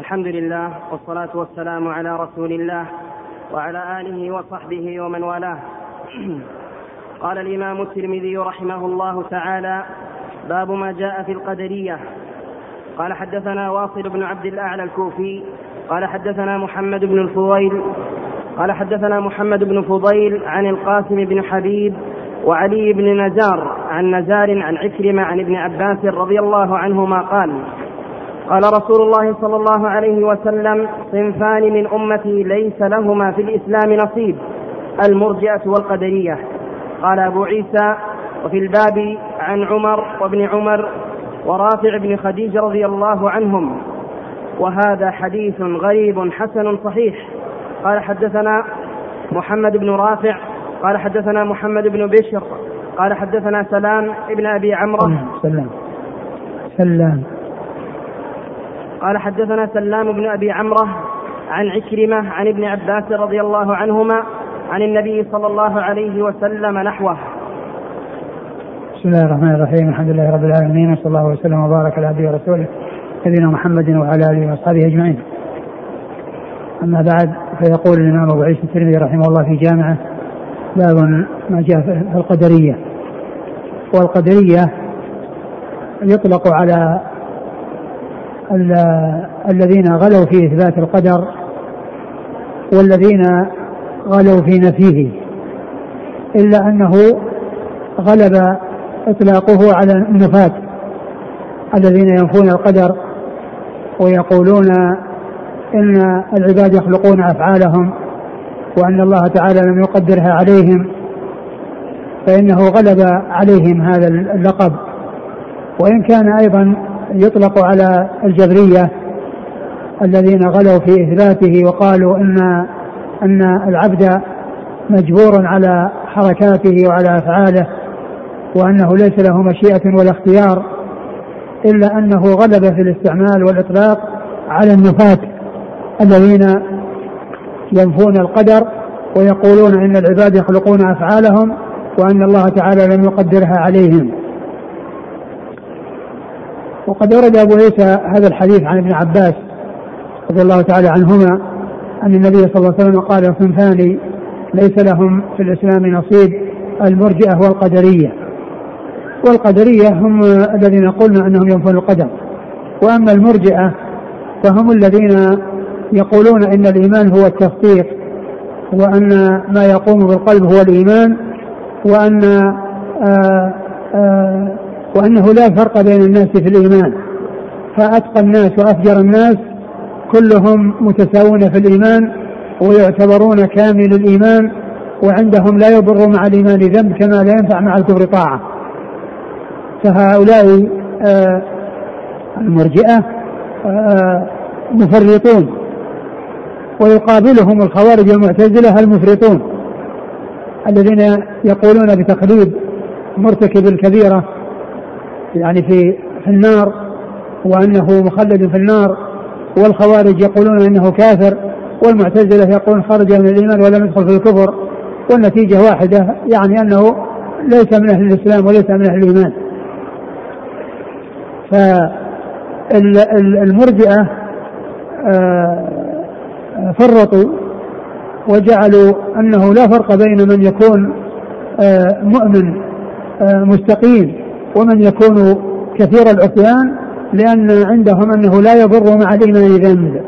الحمد لله والصلاة والسلام على رسول الله وعلى آله وصحبه ومن والاه. قال الإمام الترمذي رحمه الله تعالى باب ما جاء في القدرية. قال حدثنا واصل بن عبد الأعلى الكوفي قال حدثنا محمد بن الفضيل قال حدثنا محمد بن فضيل عن القاسم بن حبيب وعلي بن نزار عن نزار عن عكرمة عن ابن عباس رضي الله عنهما قال قال رسول الله صلى الله عليه وسلم صنفان من أمتي ليس لهما في الإسلام نصيب المرجئة والقدرية. قال أبو عيسى وفي الباب عن عمر وابن عمر ورافع بن خديج رضي الله عنهم وهذا حديث غريب حسن صحيح. قال حدثنا محمد بن رافع قال حدثنا محمد بن بشر قال حدثنا سلام ابن أبي عمرو. سلام. سلام. قال حدثنا سلام بن أبي عمرة عن عكرمة عن ابن عباس رضي الله عنهما عن النبي صلى الله عليه وسلم نحوه. بسم الله الرحمن الرحيم. الحمد لله رب العالمين وصلى الله وسلم وبارك على عبده ورسوله نبينا محمد وعلى آله وأصحابه أجمعين. أما بعد فيقول الإمام أبو عيسى الترمذي رحمه الله في جامعة باب ما جاء في القدرية. والقدرية يطلق على الذين غلوا في إثبات القدر والذين غلوا في نفيه إلا أنه غلب إطلاقه على النفاة الذين ينفون القدر ويقولون إن العباد يخلقون أفعالهم وأن الله تعالى لم يقدرها عليهم فإنه غلب عليهم هذا اللقب. وإن كان أيضا يطلق على الجبرية الذين غلوا في إثباته وقالوا إن أن العبد مجبور على حركاته وعلى أفعاله وأنه ليس له مشيئة ولا اختيار إلا أنه غلب في الاستعمال والإطلاق على النفاة الذين ينفون القدر ويقولون إن العباد يخلقون أفعالهم وأن الله تعالى لم يقدرها عليهم. وقد ورد أبو عيسى هذا الحديث عن ابن عباس رضي الله تعالى عنهما أن النبي صلى الله عليه وسلم قال صنفان ليس لهم في الإسلام نصيب المرجئة والقدرية. والقدرية هم الذين قلنا أنهم ينفون القدر. وأما المرجئة فهم الذين يقولون إن الإيمان هو التصديق وأن ما يقوم بالقلب هو الإيمان وأن آآ آآ وأنه لا فرق بين الناس في الإيمان. فأتقى الناس وأفجر الناس كلهم متساوون في الإيمان ويعتبرون كامل الإيمان وعندهم لا يضر مع الإيمان ذنب كما لا ينفع مع الكفر طاعة. فهؤلاء المرجئة مفرطون. ويقابلهم الخوارج المعتزلة المفرطون الذين يقولون بتقليد مرتكب الكبيرة يعني في في النار وأنه مخلد في النار والخوارج يقولون إنه كافر والمعتزلة يقولون خرج من الإيمان ولم يدخل في الكفر والنتيجة واحدة يعني أنه ليس من أهل الإسلام وليس من أهل الإيمان. فالمرجئه فرطوا وجعلوا أنه لا فرق بين من يكون مؤمن مستقيم ومن يكون كثير العصيان لأن عندهم أنه لا يضر مع الإيمان ذنب.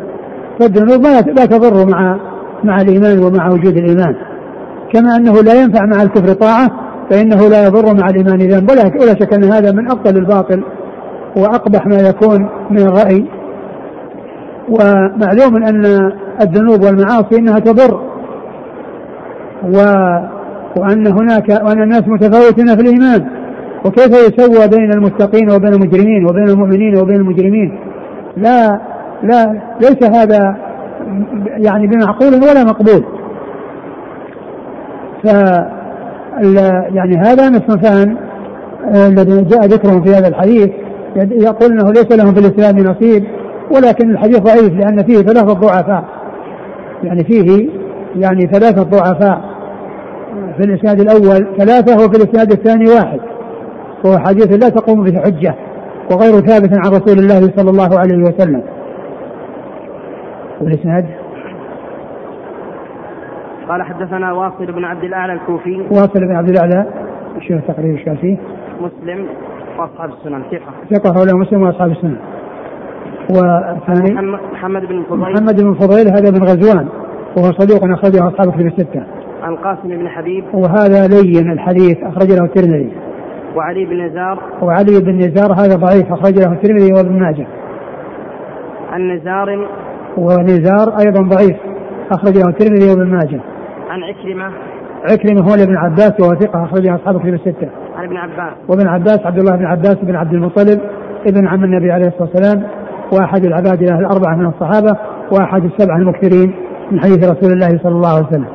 فالذنوب لا تضر مع مع الإيمان ومع وجود الإيمان. كما أنه لا ينفع مع الكفر طاعة فإنه لا يضر مع الإيمان ذنب. ولا, شك أن هذا من أبطل الباطل وأقبح ما يكون من الرأي. ومعلوم أن الذنوب والمعاصي أنها تضر. و وأن هناك وأن الناس متفاوتون في الإيمان. وكيف يسوى بين المتقين وبين المجرمين وبين المؤمنين وبين المجرمين؟ لا لا ليس هذا يعني بمعقول ولا مقبول. ف يعني هذا الصنفان الذي جاء ذكرهم في هذا الحديث يقول إنه ليس لهم في الإسلام نصيب ولكن الحديث ضعيف لأن فيه ثلاثة ضعفاء. يعني فيه يعني ثلاثة ضعفاء في الإسناد الأول ثلاثة وفي الإسناد الثاني واحد. وهو حديث لا تقوم به حجة وغير ثابت عن رسول الله صلى الله عليه وسلم. والإسناد؟ قال حدثنا واصل بن عبد الأعلى الكوفي. واصل بن عبد الأعلى إيش قال فيه مسلم وأصحاب السنن ثقة. ثقة ولا مسلم وأصحاب السنن. والثاني؟ محمد بن فضيل. محمد بن فضيل هذا بن غزوان وهو صدوق أخرجه أصحاب كتب الستة. عن قاسم بن حبيب. وهذا لين الحديث أخرج له الترمذي. وعلي بن نزار وعلي بن نزار هذا ضعيف أخرج له الترمذي وابن ماجه. عن نزار ونزار أيضا ضعيف أخرج له الترمذي وابن ماجه. عن عكرمة عكرمة هو ابن عباس وهو ثقة أخرجه أصحاب كتب الستة. عن ابن عباس. وابن عباس عبد الله بن عباس بن عبد المطلب ابن عم النبي عليه الصلاة والسلام وأحد العباد الأربعة من الصحابة وأحد السبعة المكثرين من حديث رسول الله صلى الله عليه وسلم.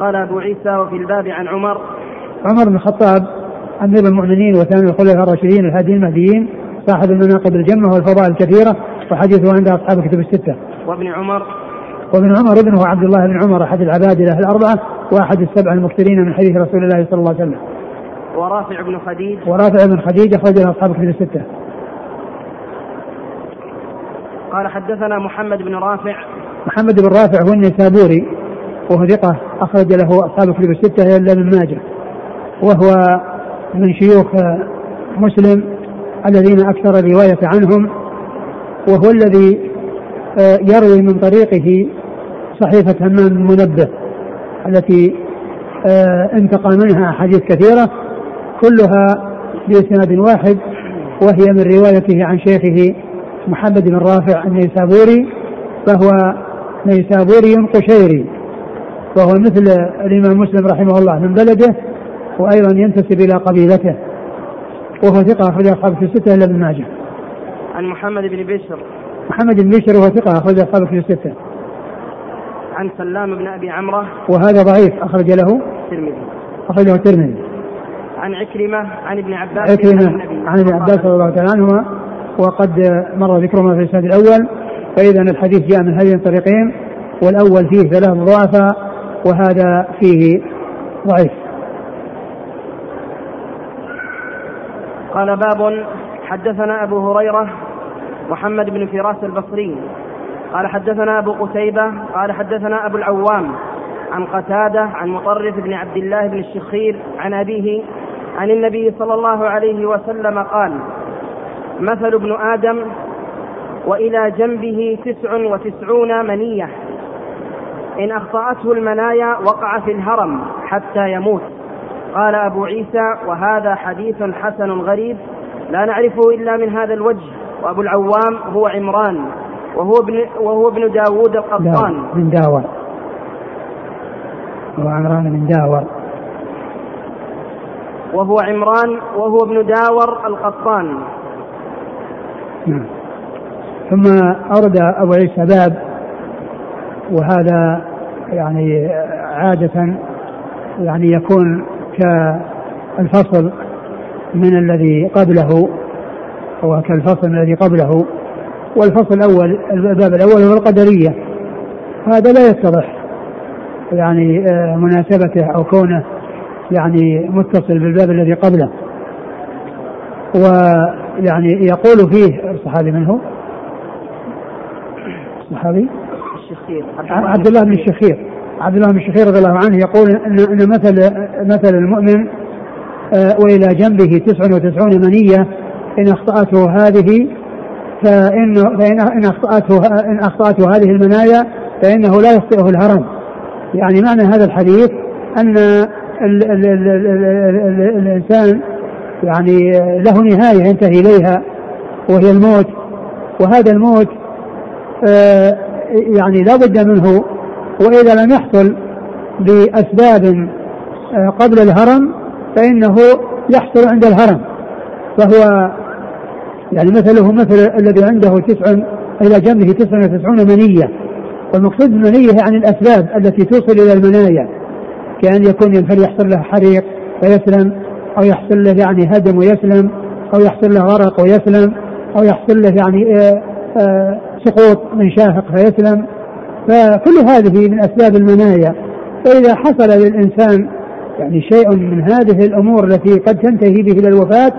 قال أبو عيسى وفي الباب عن عمر عمر بن الخطاب أمير المؤمنين وثاني الخلفاء الراشدين الهادي المهديين صاحب المناقب الجمة والفضائل الكثيرة وحديثه عند أصحاب الكتب الستة. وابن عمر وابن عمر ابنه عبد الله بن عمر أحد العباد له الأربعة وأحد السبعة المكثرين من حديث رسول الله صلى الله عليه وسلم. ورافع بن خديج ورافع بن خديج أخرج له أصحاب الكتب الستة. قال حدثنا محمد بن رافع محمد بن رافع هو النسابوري وهو ثقة أخرج له أصحاب الكتب الستة إلا من ماجه وهو من شيوخ مسلم الذين أكثر الرواية عنهم وهو الذي آه، يروي من طريقه صحيفة همام المنبه التي آه، انتقى منها أحاديث كثيرة كلها بإسناد واحد وهي من روايته عن شيخه محمد بن رافع النيسابوري فهو نيسابوري قشيري وهو مثل الإمام مسلم رحمه الله من بلده. وأيضا ينتسب إلى قبيلته وهو ثقة أخرج أصحاب في الستة إلا ابن ماجه. عن محمد بن بشر. محمد بن بشر وهو ثقة أخرج أصحاب في الستة. عن سلام بن أبي عمرة. وهذا ضعيف أخرج له الترمذي. أخرجه الترمذي. عن عكرمة عن ابن عباس عكرمة عن ابن عباس رضي الله تعالى عنهما وقد مر ذكرهما في الإسناد الأول فإذا الحديث جاء من هذين الطريقين والأول فيه ثلاث ضعفاء وهذا فيه ضعيف قال باب حدثنا أبو هريرة محمد بن فراس البصري قال حدثنا أبو قتيبة قال حدثنا أبو العوام عن قتادة عن مطرف بن عبد الله بن الشخير عن أبيه عن النبي صلى الله عليه وسلم قال مثل ابن آدم وإلى جنبه تسع وتسعون منية. إن أخطأته المنايا وقع في الهرم حتى يموت. قال أبو عيسى وهذا حديث حسن غريب لا نعرفه إلا من هذا الوجه وأبو العوام هو عمران وهو ابن وهو ابن داوود القطان. من داور هو عمران من داور. وهو عمران وهو ابن داور القطان. نعم. ثم أورد أبو عيسى باب وهذا يعني عادة يعني يكون كالفصل من الذي قبله وكالفصل من الذي قبله. والفصل الأول الباب الأول هو القدرية. هذا لا يتضح يعني آه، مناسبته أو كونه يعني متصل بالباب الذي قبله. ويعني يقول فيه الصحابي من هو؟ الصحابي؟ الشخير. عبد الله بن الشخير. عبد الله بن الشخير رضي الله عنه يقول ان إن مثل مثل المؤمن آه، وإلى جنبه تسع وتسعون منية إن أخطأته هذه فإن فإن إن أخطأته إن أخطأته هذه المنايا فإنه لا يخطئه الهرم. يعني معنى هذا الحديث أن ال ال ال الإنسان يعني له نهاية ينتهي إليها وهي الموت وهذا الموت آه، يعني لا بد منه وإذا لم يحصل بأسباب آه، قبل الهرم فإنه يحصل عند الهرم. فهو يعني مثله مثل الذي عنده تسع إلى جنبه تسع وتسعون منية. والمقصود بالمنية يعني الأسباب التي توصل إلى المنايا. كأن يكون ينفل يحصل له حريق فيسلم أو يحصل له يعني هدم ويسلم أو يحصل له غرق ويسلم أو يحصل له يعني آه، آه، سقوط من شاهق فيسلم. فكل هذه من أسباب المنايا. فإذا حصل للإنسان يعني شيء من هذه الأمور التي قد تنتهي به إلى الوفاة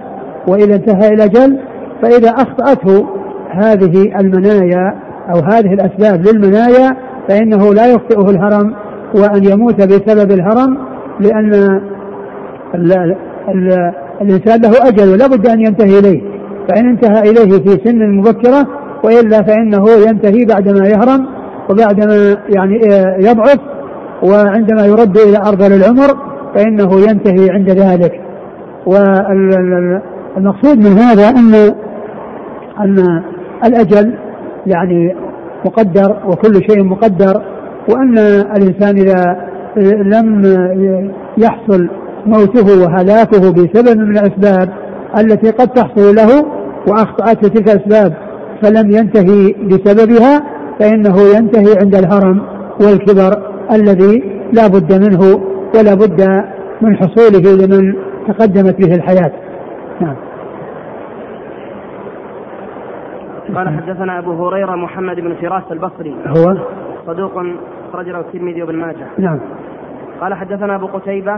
وإذا انتهى إلى أجل فإذا أخطأته هذه المنايا أو هذه الأسباب للمنايا فإنه لا يخطئه الهرم وأن يموت بسبب الهرم لأن ال ال الإنسان له أجل ولا بد أن ينتهي إليه. فإن انتهى إليه في سن مبكرة وإلا فإنه ينتهي بعدما يهرم. وبعدما يعني يضعف وعندما يرد إلى أرض العمر فإنه ينتهي عند ذلك. والمقصود من هذا أن أن الأجل يعني مقدر وكل شيء مقدر وأن الإنسان إذا لم يحصل موته وهلاكه بسبب من الأسباب التي قد تحصل له وأخطأته تلك الأسباب فلم ينتهي بسببها فإنه ينتهي عند الهرم والكبر الذي لا بد منه ولا بد من حصوله لمن تقدمت به الحياة. نعم. قال حدثنا أبو هريرة محمد بن فراس البصري. هو؟ صدوق اخرج له الترمذي وابن ماجه. نعم. قال حدثنا أبو قتيبة.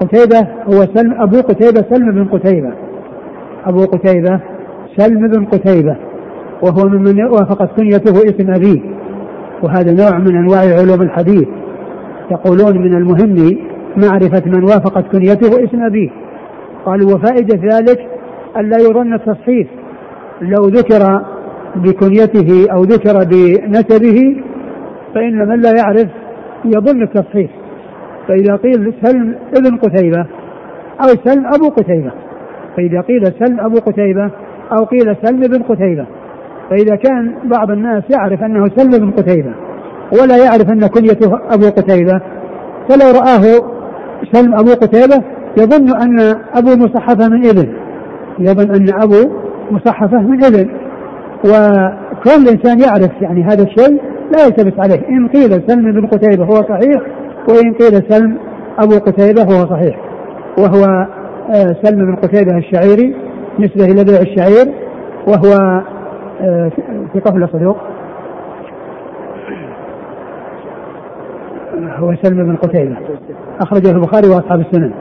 قتيبة هو سلم أبو قتيبة سلم بن قتيبة. أبو قتيبة سلم بن قتيبة. وهو ممن وافقت كنيته اسم أبيه. وهذا نوع من أنواع علوم الحديث. يقولون من المهم معرفة من وافقت كنيته اسم أبيه. قالوا وفائدة ذلك ألا يظن التصحيف. لو ذكر بكنيته أو ذكر بنسبه فإن من لا يعرف يظن التصحيح فإذا قيل سلم ابن قتيبة أو سلم أبو قتيبة. فإذا قيل سلم أبو قتيبة أو قيل سلم بن قتيبة. فإذا كان بعض الناس يعرف أنه سلم بن قتيبة ولا يعرف أن كنيته أبو قتيبة فلو رآه سلم أبو قتيبة يظن أن أبو مصحفة من ابن يظن أن أبو مصحفة من ابن وكون الإنسان يعرف يعني هذا الشيء لا يلتبس عليه. إن قيل سلم بن قتيبة هو صحيح وإن قيل سلم أبو قتيبة هو صحيح. وهو آه، سلم بن قتيبة الشعيري نسبة إلى بيع الشعير وهو آه، في قفل صدوق. هو سلم بن قتيبة. أخرجه البخاري وأصحاب السنن.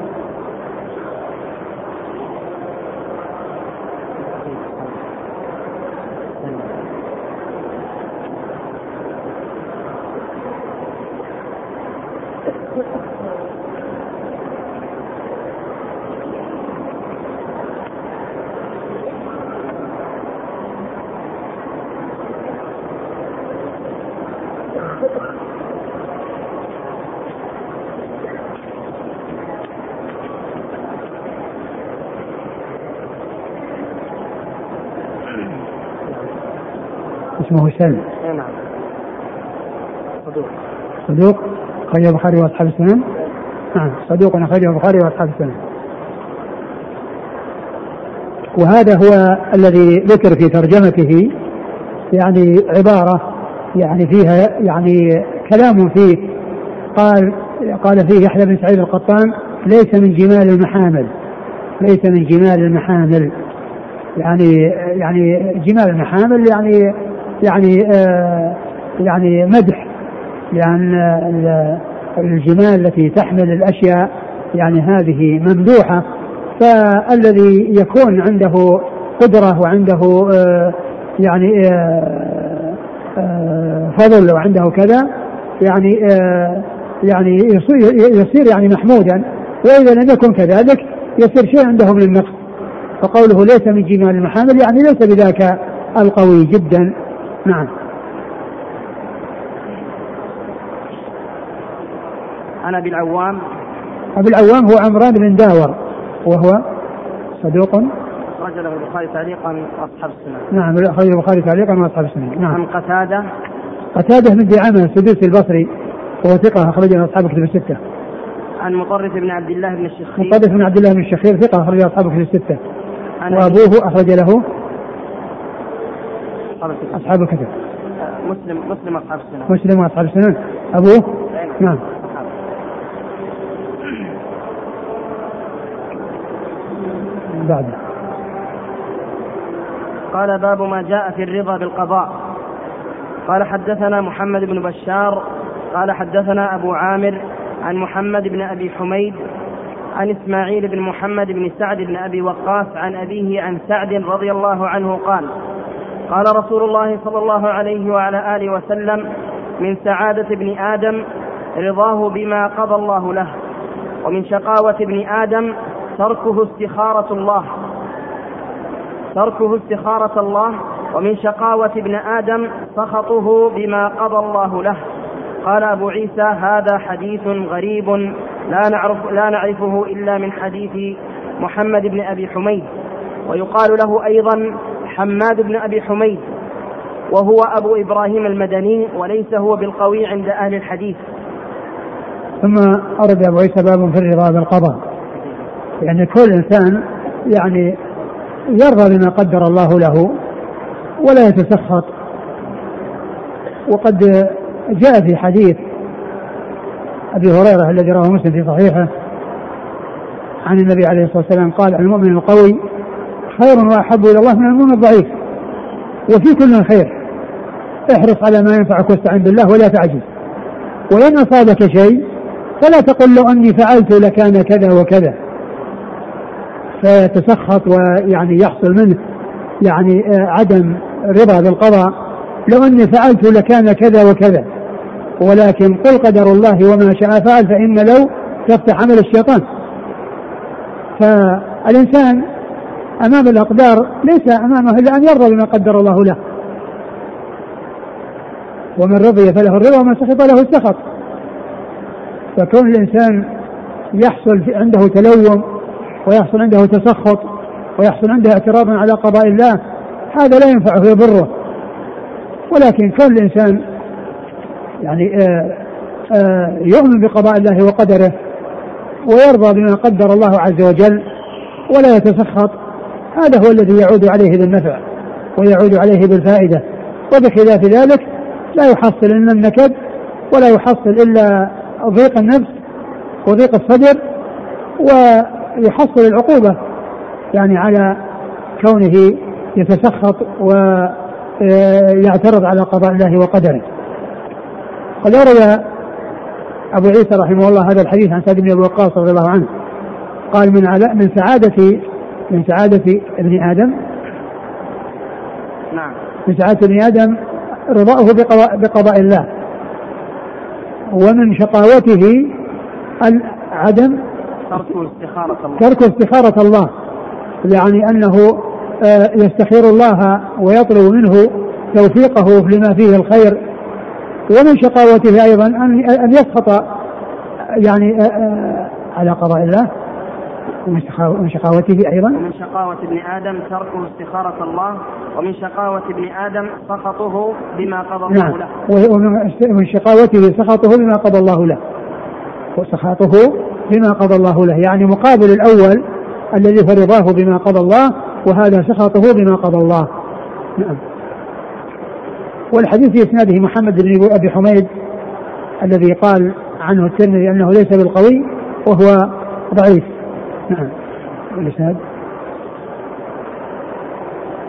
اسمه سلم نعم. صدوق. صدوق؟ أخرجه البخاري وأصحاب السنن؟ نعم صدوق أخرجه البخاري وأصحاب السنن. وهذا هو الذي ذكر في ترجمته يعني عبارة يعني فيها يعني كلام فيه. قال قال فيه يحيى بن سعيد القطان ليس من جمال المحامل. ليس من جمال المحامل. يعني يعني جمال المحامل يعني يعني آه يعني مدح لأن الجمال التي تحمل الأشياء يعني هذه ممدوحة. فالذي يكون عنده قدرة وعنده آه يعني آه آه فضل وعنده كذا يعني آه يعني يصير, يصير يعني محمودا. وإذا لم يكن كذلك يصير شيء عنده من النقص فقوله ليس من جمال المحامل يعني ليس بذاك القوي جدا. نعم. عن ابي العوام ابي العوام هو عمران بن داور وهو صدوق. أخرج له البخاري تعليقا وأصحاب السنة. نعم أخرج البخاري تعليقا وأصحاب السنة. نعم. عن قتادة. قتادة بن دعامة السدوسي البصري وهو ثقة أخرج له أصحاب كتب الستة. عن مطرف بن عبد الله بن الشخير. مطرف بن عبد الله بن الشخير ثقة أخرج له أصحاب كتب الستة. وأبوه أخرج له أصحاب الكتب. أصحاب الكتب آه، مسلم مسلم أصحاب السنة. مسلم وأصحاب السنن أبوه؟ نعم. أصحاب. بعده قال باب ما جاء في الرضا بالقضاء. قال حدثنا محمد بن بشار. قال حدثنا أبو عامر عن محمد بن أبي حميد عن إسماعيل بن محمد بن سعد بن أبي وقاص عن أبيه عن سعد رضي الله عنه قال قال رسول الله صلى الله عليه وعلى آله وسلم من سعادة ابن آدم رضاه بما قضى الله له ومن شقاوة ابن آدم تركه استخارة الله. تركه استخارة الله ومن شقاوة ابن آدم سخطه بما قضى الله له. قال أبو عيسى هذا حديث غريب لا نعرف لا نعرفه إلا من حديث محمد بن أبي حميد. ويقال له أيضا حماد بن أبي حميد وهو أبو إبراهيم المدني وليس هو بالقوي عند أهل الحديث. ثم أرد أبو عيسى باب في الرضا بالقضاء. يعني كل إنسان يعني يرضى بما قدر الله له ولا يتسخط. وقد جاء في حديث أبي هريرة الذي رواه مسلم في صحيحه عن النبي عليه الصلاة والسلام قال المؤمن القوي خير واحب إلى الله من المؤمن الضعيف. وفي كل خير. احرص على ما ينفعك واستعن بالله ولا تعجز. وإن أصابك شيء فلا تقل لو أني فعلت لكان كذا وكذا. فيتسخط ويعني يحصل منه يعني آه، عدم رضا بالقضاء. لو أني فعلت لكان كذا وكذا. ولكن قل قدر الله وما شاء فعل فإن لو تفتح عمل الشيطان. فالإنسان أمام الأقدار ليس أمامه إلا أن يرضى بما قدر الله له. ومن رضي فله الرضا ومن سخط له السخط. فكون الإنسان يحصل عنده تلوم ويحصل عنده تسخط ويحصل عنده اعتراض على قضاء الله هذا لا ينفعه يضره. ولكن كون الإنسان يعني آه، آه، يؤمن بقضاء الله وقدره ويرضى بما قدر الله عز وجل ولا يتسخط هذا هو الذي يعود عليه بالنفع ويعود عليه بالفائدة. وبخلاف ذلك لا يحصل إلا النكد ولا يحصل إلا ضيق النفس وضيق الصدر ويحصل العقوبة يعني على كونه يتسخط ويعترض على قضاء الله وقدره. قد أورد أبو عيسى رحمه الله هذا الحديث عن سعد بن أبي وقاص رضي الله عنه. قال من من سعادة من سعادة ابن آدم؟ نعم. من سعادة ابن آدم رضاؤه بقضاء, بقضاء الله. ومن شقاوته عدم ترك استخارة الله. ترك استخارة الله. يعني أنه آه، يستخير الله ويطلب منه توفيقه لما فيه الخير. ومن شقاوته أيضا أن يسخط يعني آه، آه، على قضاء الله. ومن شقاوته أيضا. ومن شقاوة ابن آدم تركه استخارة الله ومن شقاوة ابن آدم سخطه بما قضى الله نعم. له. ومن شقاوته سخطه بما قضى الله له. وسخطه بما قضى الله له. يعني مقابل الأول الذي فرضاه بما قضى الله وهذا سخطه بما قضى الله. نعم. والحديث في إسناده محمد بن أبي حميد الذي قال عنه الترمذي أنه ليس بالقوي وهو ضعيف. نعم. الاسناد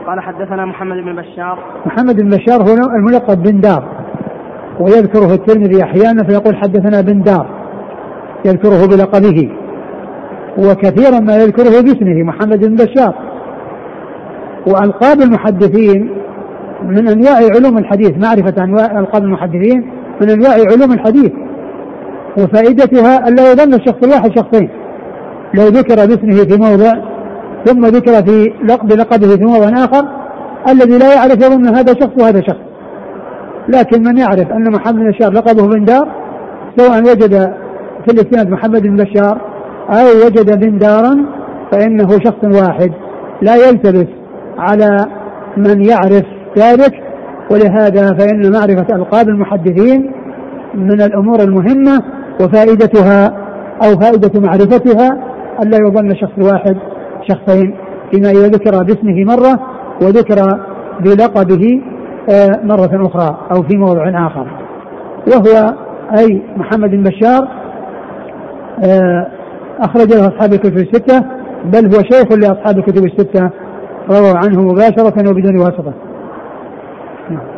قال حدثنا محمد بن بشار. محمد بن بشار هو الملقب بن دار. ويذكره الترمذي أحيانا فيقول حدثنا بن دار. يذكره بلقبه. وكثيرا ما يذكره باسمه محمد بن بشار. وألقاب المحدثين من أنواع علوم الحديث معرفة أنواع ألقاب المحدثين من أنواع علوم الحديث. وفائدتها الا يظن الشخص الواحد شخصين. لو ذكر باسمه في موضع ثم ذكر في بلقبه في موضع آخر الذي لا يعرف يظن هذا شخص وهذا شخص. لكن من يعرف أن محمد بن بشار لقبه بن دار سواء وجد في الإسناد محمد بن بشار أو وجد بن دارا فإنه شخص واحد. لا يلتبس على من يعرف ذلك ولهذا فإن معرفة ألقاب المحدثين من الأمور المهمة وفائدتها أو فائدة معرفتها ألا يظن شخص واحد شخصين فيما إذا ذكر باسمه مرة وذكر بلقبه آه، مرة أخرى أو في موضع آخر. وهو أي محمد بن بشار آه، أخرج له أصحاب الكتب الستة بل هو شيخ لأصحاب الكتب الستة رووا عنه مباشرة وبدون واسطة.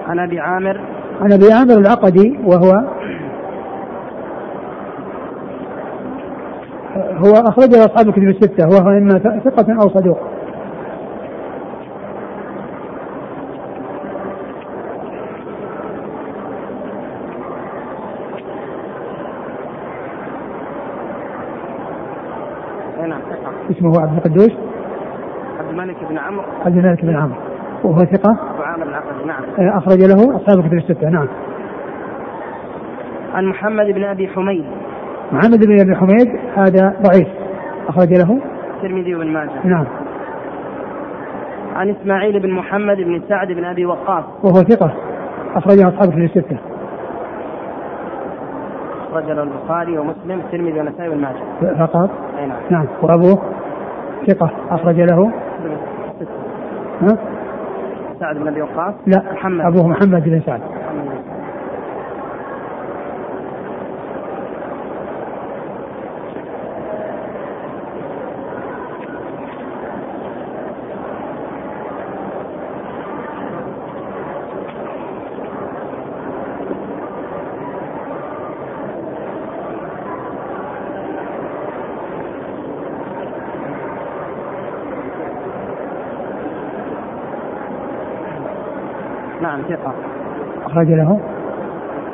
عن أبي عامر. عن أبي عامر العقدي وهو هو أخرجه أصحاب الكتب الستة وهو إما ثقة أو صدوق. نعم اسمه عبد القدوس. عبد الملك بن عمرو. عبد الملك بن عمرو. وهو ثقة. أبو عامر العقدي نعم. أخرج له أصحاب الكتب الستة نعم. عن محمد بن أبي حميد. محمد بن أبي حميد هذا ضعيف. أخرج له. الترمذي وابن ماجه. نعم. عن إسماعيل بن محمد بن سعد بن أبي وقاص. وهو ثقة. أخرجه أصحاب الكتب الستة. أخرج له البخاري ومسلم الترمذي والنسائي وابن ماجه. فقط؟ أي نعم. نعم. وأبوه؟ ثقة. أخرج له. ها؟ سعد بن أبي وقاص. لا. محمد. أبوه محمد بن سعد. نعم ثقة. أخرج له.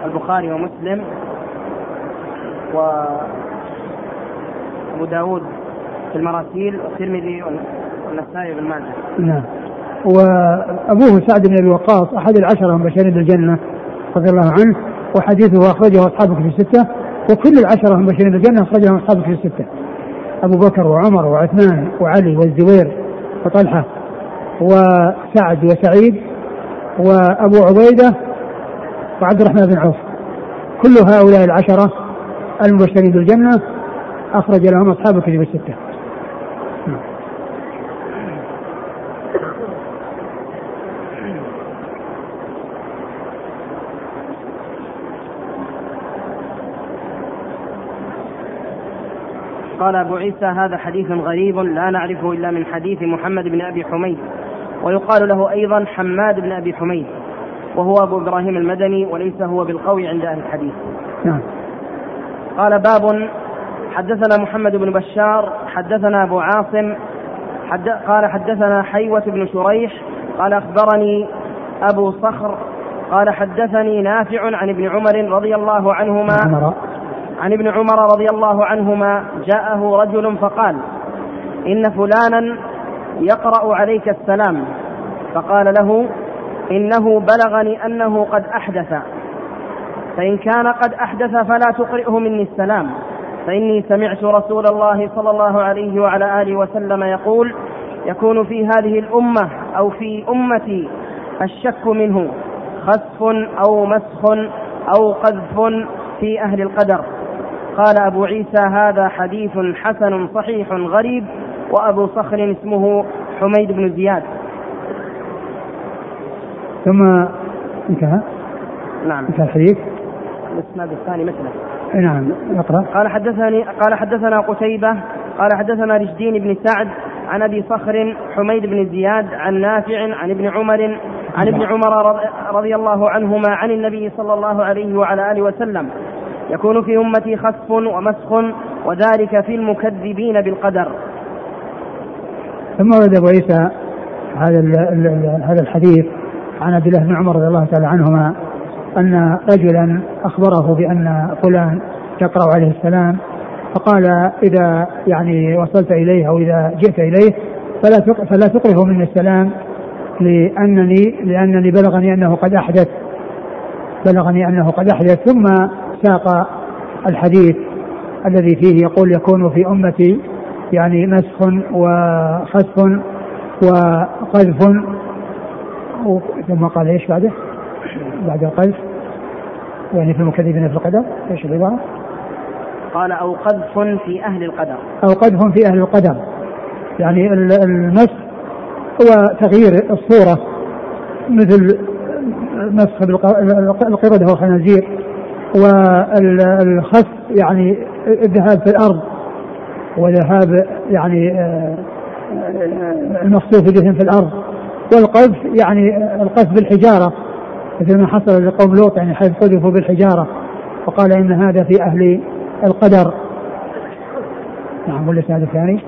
البخاري ومسلم و أبو داود في المراسيل والترمذي والنسائي بن ماجه. نعم. وأبوه سعد بن أبي وقاص أحد العشرة المبشرين بالجنة رضي الله عنه وحديثه أخرجه أصحابه في الستة وكل العشرة المبشرين بالجنة أخرجهم أصحابه في الستة. أبو بكر وعمر وعثمان وعلي والزبير وطلحة وسعد وسعيد وأبو عبيدة وعبد الرحمن بن عوف. كل هؤلاء العشرة المبشرين بالجنة أخرج لهم أصحاب الكتب الستة. قال أبو عيسى هذا حديث غريب لا نعرفه إلا من حديث محمد بن أبي حميد. ويقال له أيضا حماد بن أبي حميد وهو أبو إبراهيم المدني وليس هو بالقوي عند أهل الحديث. نعم. قال باب حدثنا محمد بن بشار حدثنا أبو عاصم حد قال حدثنا حيوة بن شريح قال أخبرني أبو صخر قال حدثني نافع عن ابن عمر رضي الله عنهما عمر. عن ابن عمر رضي الله عنهما جاءه رجل فقال إن فلانا يقرأ عليك السلام فقال له إنه بلغني أنه قد أحدث فإن كان قد أحدث فلا تقرئه مني السلام فإني سمعت رسول الله صلى الله عليه وعلى آله وسلم يقول يكون في هذه الأمة أو في أمتي الشك منه خسف أو مسخ أو قذف في أهل القدر. قال أبو عيسى هذا حديث حسن صحيح غريب وأبو صخر اسمه حميد بن زياد. ثم انتهى؟ نعم. انتهى الحديث؟ الإسناد الثاني مثله نعم اقرأ. قال حدثني قال حدثنا قتيبة قال حدثنا رشدين بن سعد عن أبي صخر حميد بن زياد عن نافع عن ابن عمر عن ابن عمر رض- رضي الله عنهما عن النبي صلى الله عليه وعلى آله وسلم. يكون في أمتي خسف ومسخ وذلك في المكذبين بالقدر. ثم ورد أبو عيسى هذا هذا الحديث عن عبد الله بن عمر رضي الله تعالى عنهما أن رجلا أخبره بأن فلان يقرأ عليه السلام فقال إذا يعني وصلت إليه أو إذا جئت إليه فلا فلا تقره مني السلام لانني لأنني بلغني أنه قد احدث بلغني أنه قد أحدث. ثم ساق الحديث الذي فيه يقول يكون في أمتي يعني مسخ وخسف وقذف ثم قال إيش بعده؟ بعد القذف. يعني في المكذبين في القدر. إيش العباره؟ قال أو قذف في أهل القدر. أو قذف في أهل القدر. يعني ال- المسخ هو تغيير الصورة. مثل مسخ القردة والخنازير والخسف يعني الذهاب في الأرض. وذهاب يعني آه، آه، المخسوف بهم في الأرض. والقذف يعني القذف بالحجارة مثل ما حصل لقوم لوط يعني حيث قذفوا بالحجارة. وقال إن هذا في أهل القدر. نعم والإسناد الثاني.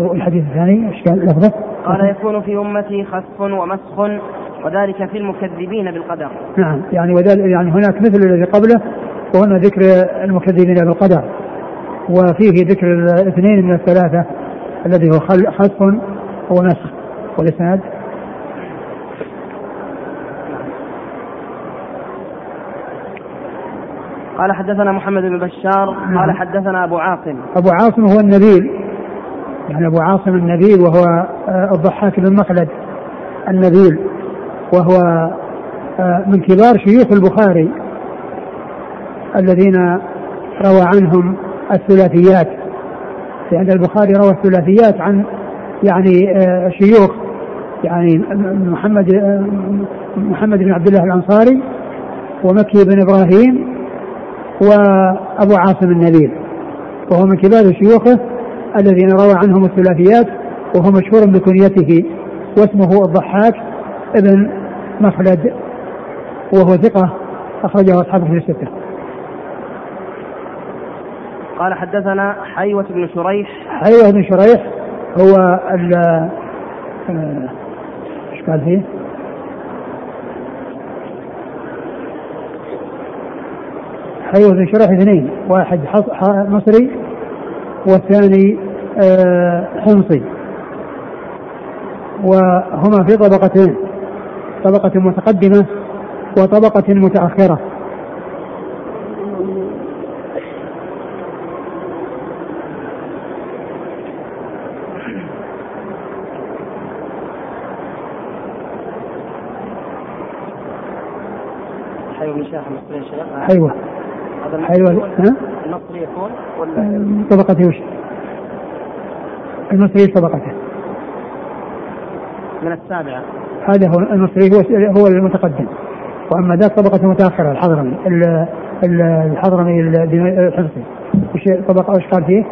والحديث الثاني إيش كان لفظه؟ قال يكون في أمتي خسف ومسخ وذلك في المكذبين بالقدر. نعم يعني وذلك يعني هناك مثل الذي قبله وهنا ذكر المكذبين بالقدر. وفيه ذكر الاثنين من الثلاثة الذي هو خسف ونسخ. والإسناد؟ قال حدثنا محمد بن بشار قال نعم. حدثنا أبو عاصم. أبو عاصم هو النبيل. يعني أبو عاصم النبيل وهو آه، الضحاك بن مخلد النبيل. وهو آه، من كبار شيوخ البخاري الذين روى عنهم الثلاثيات لأن البخاري روى الثلاثيات عن يعني آه، شيوخ يعني محمد محمد بن عبد الله الأنصاري ومكي بن إبراهيم وأبو عاصم النبيل وهو من كبار شيوخه الذين روى عنهم الثلاثيات وهو مشهور بكنيته واسمه الضحاك ابن مخلد وهو ثقة أخرجه أصحابه في الستة. قال حدثنا حيوة بن شريح. حيوة بن شريح هو ال آه، إيش قال فيه؟ حيوة بن شريح اثنين واحد مصري والثاني آه، حمصي. وهما في طبقتين طبقة متقدمة وطبقة متأخرة. حيوة. حيوة ها؟ النصري يكون ولا طبقته وش؟ المصري طبقته؟ من السابعة. هذا هو المصري هو هو المتقدم. وأما ذاك طبقة متأخرة الحضرمي الحضرمي الحمصي وش طبقة إيش قال فيه؟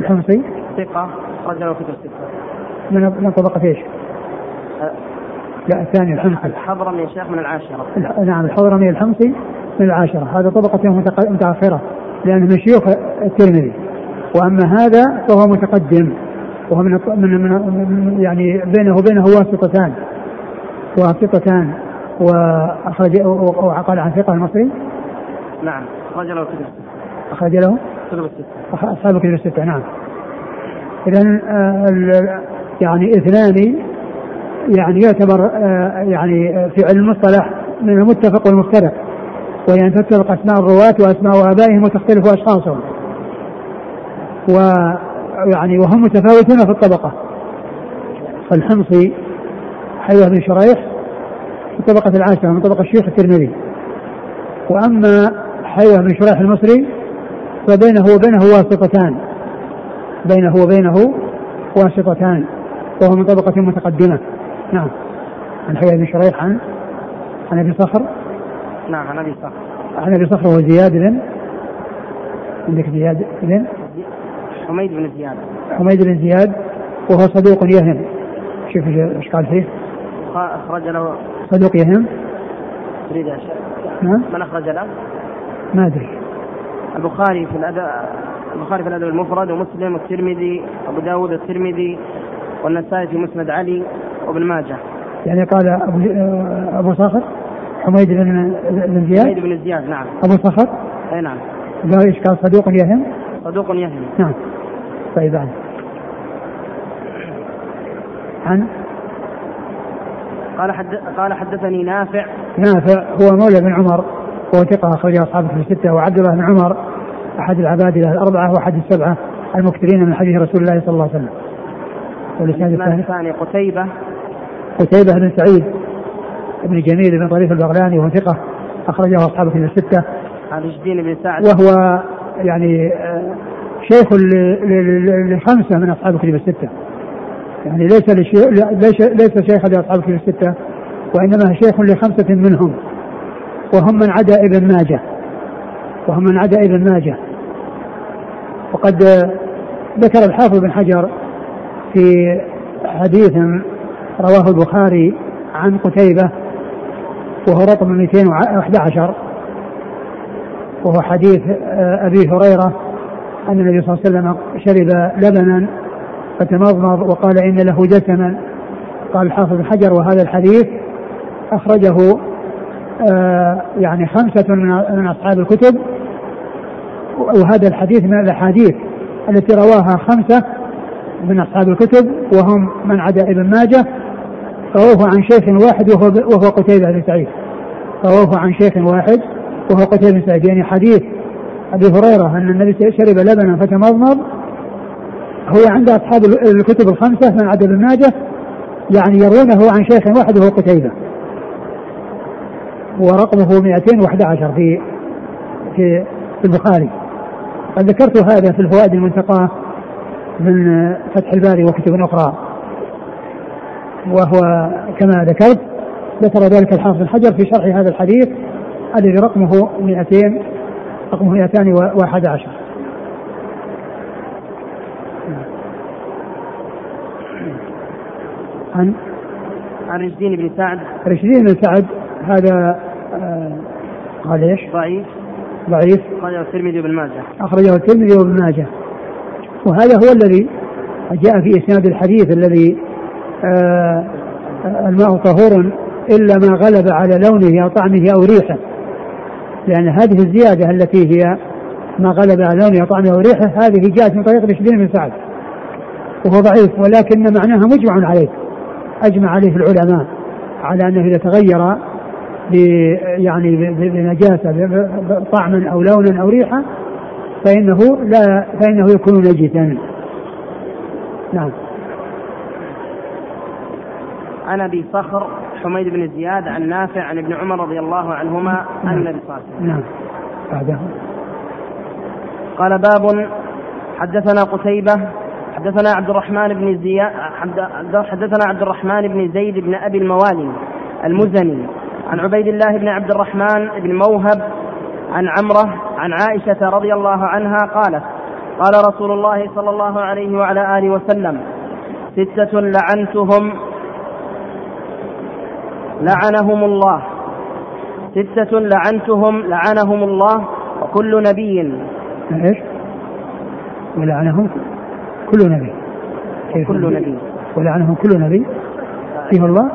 الحمصي ثقة رجل وكتب ستة من من طبقة إيش؟ أه. لا الثاني الحمصي الحضرمي يا شيخ من العاشرة. نعم الحضرمي الحمصي من العاشرة. هذا طبقة متأخرة لأنه من شيوخ الترمذي. وأما هذا فهو متقدم وهو من من, يعني بينه وبينه واسطتان. واسطتان. واخرج وقال عن ثقة المصري. نعم. أخرج له كتب أخرج له؟ كتب الستة أصحاب كتب الستة نعم. اذا آه، يعني إثنان يعني يعتبر آه، يعني في علم المصطلح من المتفق والمفترق. وهي أن تتفق أسماء الرواة وأسماء آبائهم وتختلف أشخاصهم. ويعني وهم متفاوتون في الطبقة. فالحمصي حيوة بن شريح في الطبقة العاشرة من طبقة الشيخ الترمذي. وأما حيوة بن شريح المصري فبينه وبينه واسطتان. بينه وبينه واسطتان. وهو من طبقة متقدمة. نعم. عن حيوة بن شريح عن عن أبي صخر. نعم عن أبي صخر. عن أبي صخر وهو زياد بن عندك زياد بن؟ حميد بن زياد. حميد بن زياد وهو صدوق يهم. شوف إيش قال فيه. أخرج له. صدوق يهم. تريد نعم من أخرج له؟ ما أدري. البخاري في الأدب البخاري في الأدب المفرد ومسلم والترمذي أبو داود الترمذي والنسائي في مسند علي وابن ماجه. يعني قال أبو, أبو صخر؟ حميد بن بن زياد؟ حميد بن زياد نعم. أبو صخر؟ أي نعم. إيش قال؟ صدوق يهم؟ صدوق يهم. نعم. طيب عن عن؟ قال حد قال حدثني نافع. نافع هو مولى بن عمر هو ثقة أخرج أصحابه في الستة وعبد الله بن عمر أحد العبادلة الأربعة وأحد السبعة المكثرين من حديث رسول الله صلى الله عليه وسلم. والإسناد الثاني قتيبة. قتيبة بن سعيد. بن جميل بن طريف البغلاني وهو ثقة أخرجه أصحابه في الستة. عن بن سعد. وهو يعني آه، شيخ لخمسة من أصحاب الكتب الستة. يعني ليس ليس ليس شيخا لأصحاب الكتب الستة وإنما شيخ لخمسة منهم. وهم من عدا ابن ماجه. وهم من عدا ابن ماجه. وقد ذكر الحافظ بن حجر في حديث رواه البخاري عن قتيبة وهو رقم 211 وهو حديث أبي هريرة أن النبي صلى الله عليه وسلم شرب لبنا فتمضمض وقال إن له دسما قال الحافظ حجر وهذا الحديث أخرجه آه يعني خمسة من أصحاب الكتب. وهذا الحديث من الأحاديث التي رواها خمسة من أصحاب الكتب وهم من عدا ابن ماجه رووه عن شيخ واحد وهو وهو قتيبة بن سعيد. رووه عن شيخ واحد وهو قتيبة بن سعيد. يعني حديث أبي هريرة أن النبي شرب لبنا فتمضمض هو عند أصحاب الكتب الخمسة من عدا ابن ماجه يعني يروونه عن شيخ واحد وهو قتيبة. ورقمه 211 في في في البخاري. قد ذكرت هذا في الفوائد المنتقاه من فتح الباري وكتب أخرى. وهو كما ذكرت ذكر ذلك الحافظ الحجر في شرح هذا الحديث الذي رقمه 200 رقمه 211 عن؟ عن رشدين بن سعد. رشدين بن سعد هذا آه قال إيش؟ ضعيف. ضعيف. أخرجه الترمذي وابن ماجه. أخرجه الترمذي وابن ماجه. وهذا هو الذي جاء في إسناد الحديث الذي الماء طهور إلا ما غلب على لونه أو طعمه أو ريحه. لأن هذه الزيادة التي هي ما غلب على لونه أو طعمه أو ريحه هذه جاءت من طريق رشدين بن سعد. وهو ضعيف ولكن معناها مجمع عليه. أجمع عليه العلماء على أنه إذا تغير يعني بنجاسة طعما أو لونا أو ريحة فإنه لا فإنه يكون نجسا. نعم. عن أبي صخر حميد بن زياد عن نافع عن ابن عمر رضي الله عنهما عن نعم. النبي صلى الله عليه وسلم. نعم. بعده. قال باب حدثنا قتيبة حدثنا عبد الرحمن بن زياد حدثنا عبد الرحمن بن زيد بن أبي الموالي المزني عن عبيد الله بن عبد الرحمن بن موهب عن عمرة عن عائشة رضي الله عنها قالت قال رسول الله صلى الله عليه وعلى آله وسلم ستة لعنتهم لعنهم الله. ستة لعنتهم لعنهم الله وكل نبي. إيش؟ ولعنهم كل نبي. كيف كل نبي؟ ولعنهم كل نبي. فيه الله؟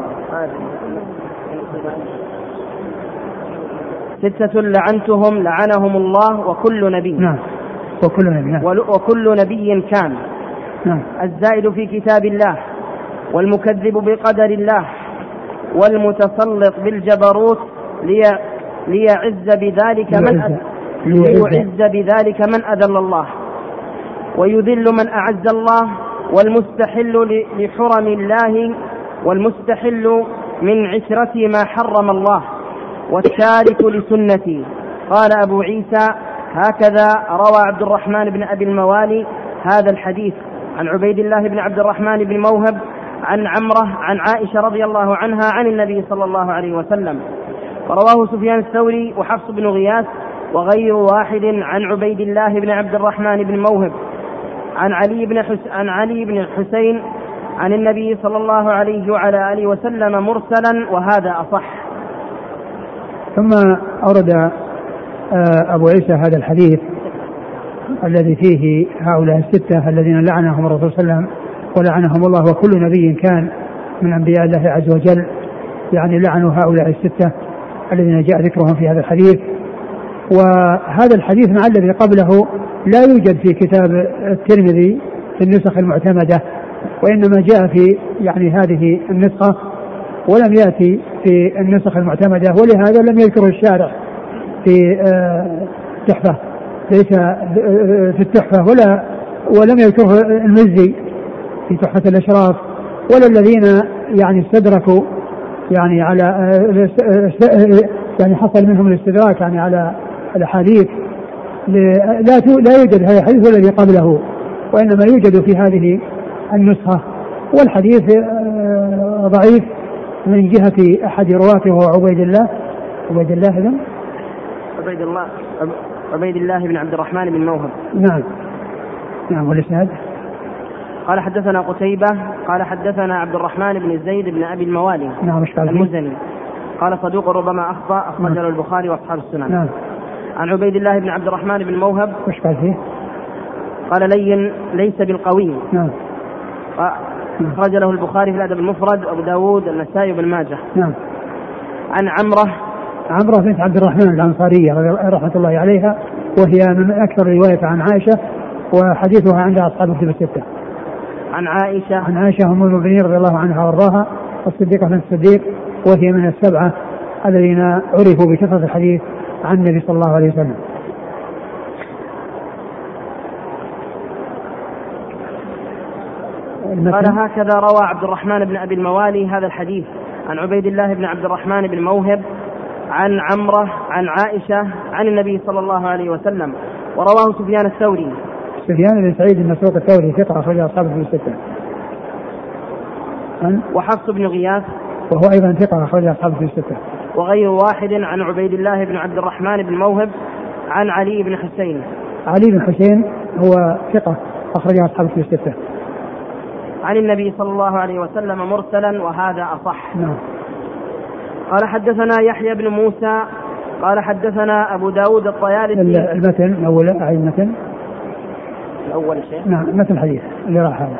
ستة لعنتهم لعنهم الله وكل نبي. نعم. وكل نبي نعم. وكل نبي كان. نعم. الزائد في كتاب الله والمكذب بقدر الله. والمتسلط بالجبروت لي ليعز بذلك من ليعز. بذلك من أذل الله. ويذل من أعز الله والمستحل لحرم الله والمستحل من عشرة ما حرم الله والتارك لسنتي. قال أبو عيسى هكذا روى عبد الرحمن بن أبي الموالي هذا الحديث. عن عبيد الله بن عبد الرحمن بن موهب عن عمرة عن عائشة رضي الله عنها عن النبي صلى الله عليه وسلم. ورواه سفيان الثوري وحفص بن غياث وغير واحد عن عبيد الله بن عبد الرحمن بن موهب. عن علي بن حس... عن علي بن الحسين عن النبي صلى الله عليه وعلى آله وسلم مرسلا وهذا أصح. ثم أورد آه، أبو عيسى هذا الحديث الذي فيه هؤلاء الستة الذين لعنهم الرسول صلى الله عليه وسلم. ولعنهم الله وكل نبي كان من أنبياء الله عز وجل. يعني لعنوا هؤلاء الستة الذين جاء ذكرهم في هذا الحديث. وهذا الحديث مع الذي قبله لا يوجد في كتاب الترمذي في النسخ المعتمدة وإنما جاء في يعني هذه النسخة ولم يأتي في النسخ المعتمدة ولهذا لم يذكره الشارع في آه، تحفة ليس آه، في التحفة ولا ولم يذكره المزي. في تحفة الأشراف. ولا الذين يعني استدركوا يعني على يعني حصل منهم الاستدراك يعني على الأحاديث. ل- لا لا يوجد هذا الحديث الذي قبله وإنما يوجد في هذه النسخة. والحديث آه، ضعيف من جهة أحد رواته وهو عبيد الله. عبيد الله إذن عبيد الله عبيد الله بن عبد الرحمن بن موهب. نعم. نعم والإسناد؟ قال حدثنا قتيبة قال حدثنا عبد الرحمن بن زيد بن أبي الموالي نعم؟ المزني. قال صدوق ربما أخطأ أخرج له البخاري وأصحاب السنن. نعم. عن عبيد الله بن عبد الرحمن بن موهب. وش قال فيه؟ قال لين ليس بالقوي. نعم. أخرج له البخاري في الأدب المفرد وأبو داود النسائي وابن ماجه. نعم. عن عمرة. عمرة بنت عبد الرحمن الأنصارية رحمة الله عليها وهي من أكثر رواية عن عائشة وحديثها عند أصحاب الكتب الستة. عن عائشة. عن عائشة أم المؤمنين رضي الله عنها وأرضاها الصديقة بنت الصديق وهي من السبعة الذين عرفوا بكثرة الحديث عن النبي صلى الله عليه وسلم. قال هكذا روى عبد الرحمن بن أبي الموالي هذا الحديث عن عبيد الله بن عبد الرحمن بن موهب عن عمرة عن عائشة عن النبي صلى الله عليه وسلم ورواه سفيان الثوري. سفيان بن سعيد بن مسروق الثوري ثقة أخرج أصحابه في الستة. وحفص بن غياث. وهو أيضا ثقة أخرج أصحابه في الستة. وغير واحد عن عبيد الله بن عبد الرحمن بن موهب عن علي بن حسين. علي بن حسين هو ثقة أخرج أصحابه في الستة. عن النبي صلى الله عليه وسلم مرسلا وهذا أصح. نعم. قال حدثنا يحيى بن موسى قال حدثنا أبو داود الطيالسي. المتن الأول أعيد المتن. الأول شيء نعم متن الحديث اللي راح هذا.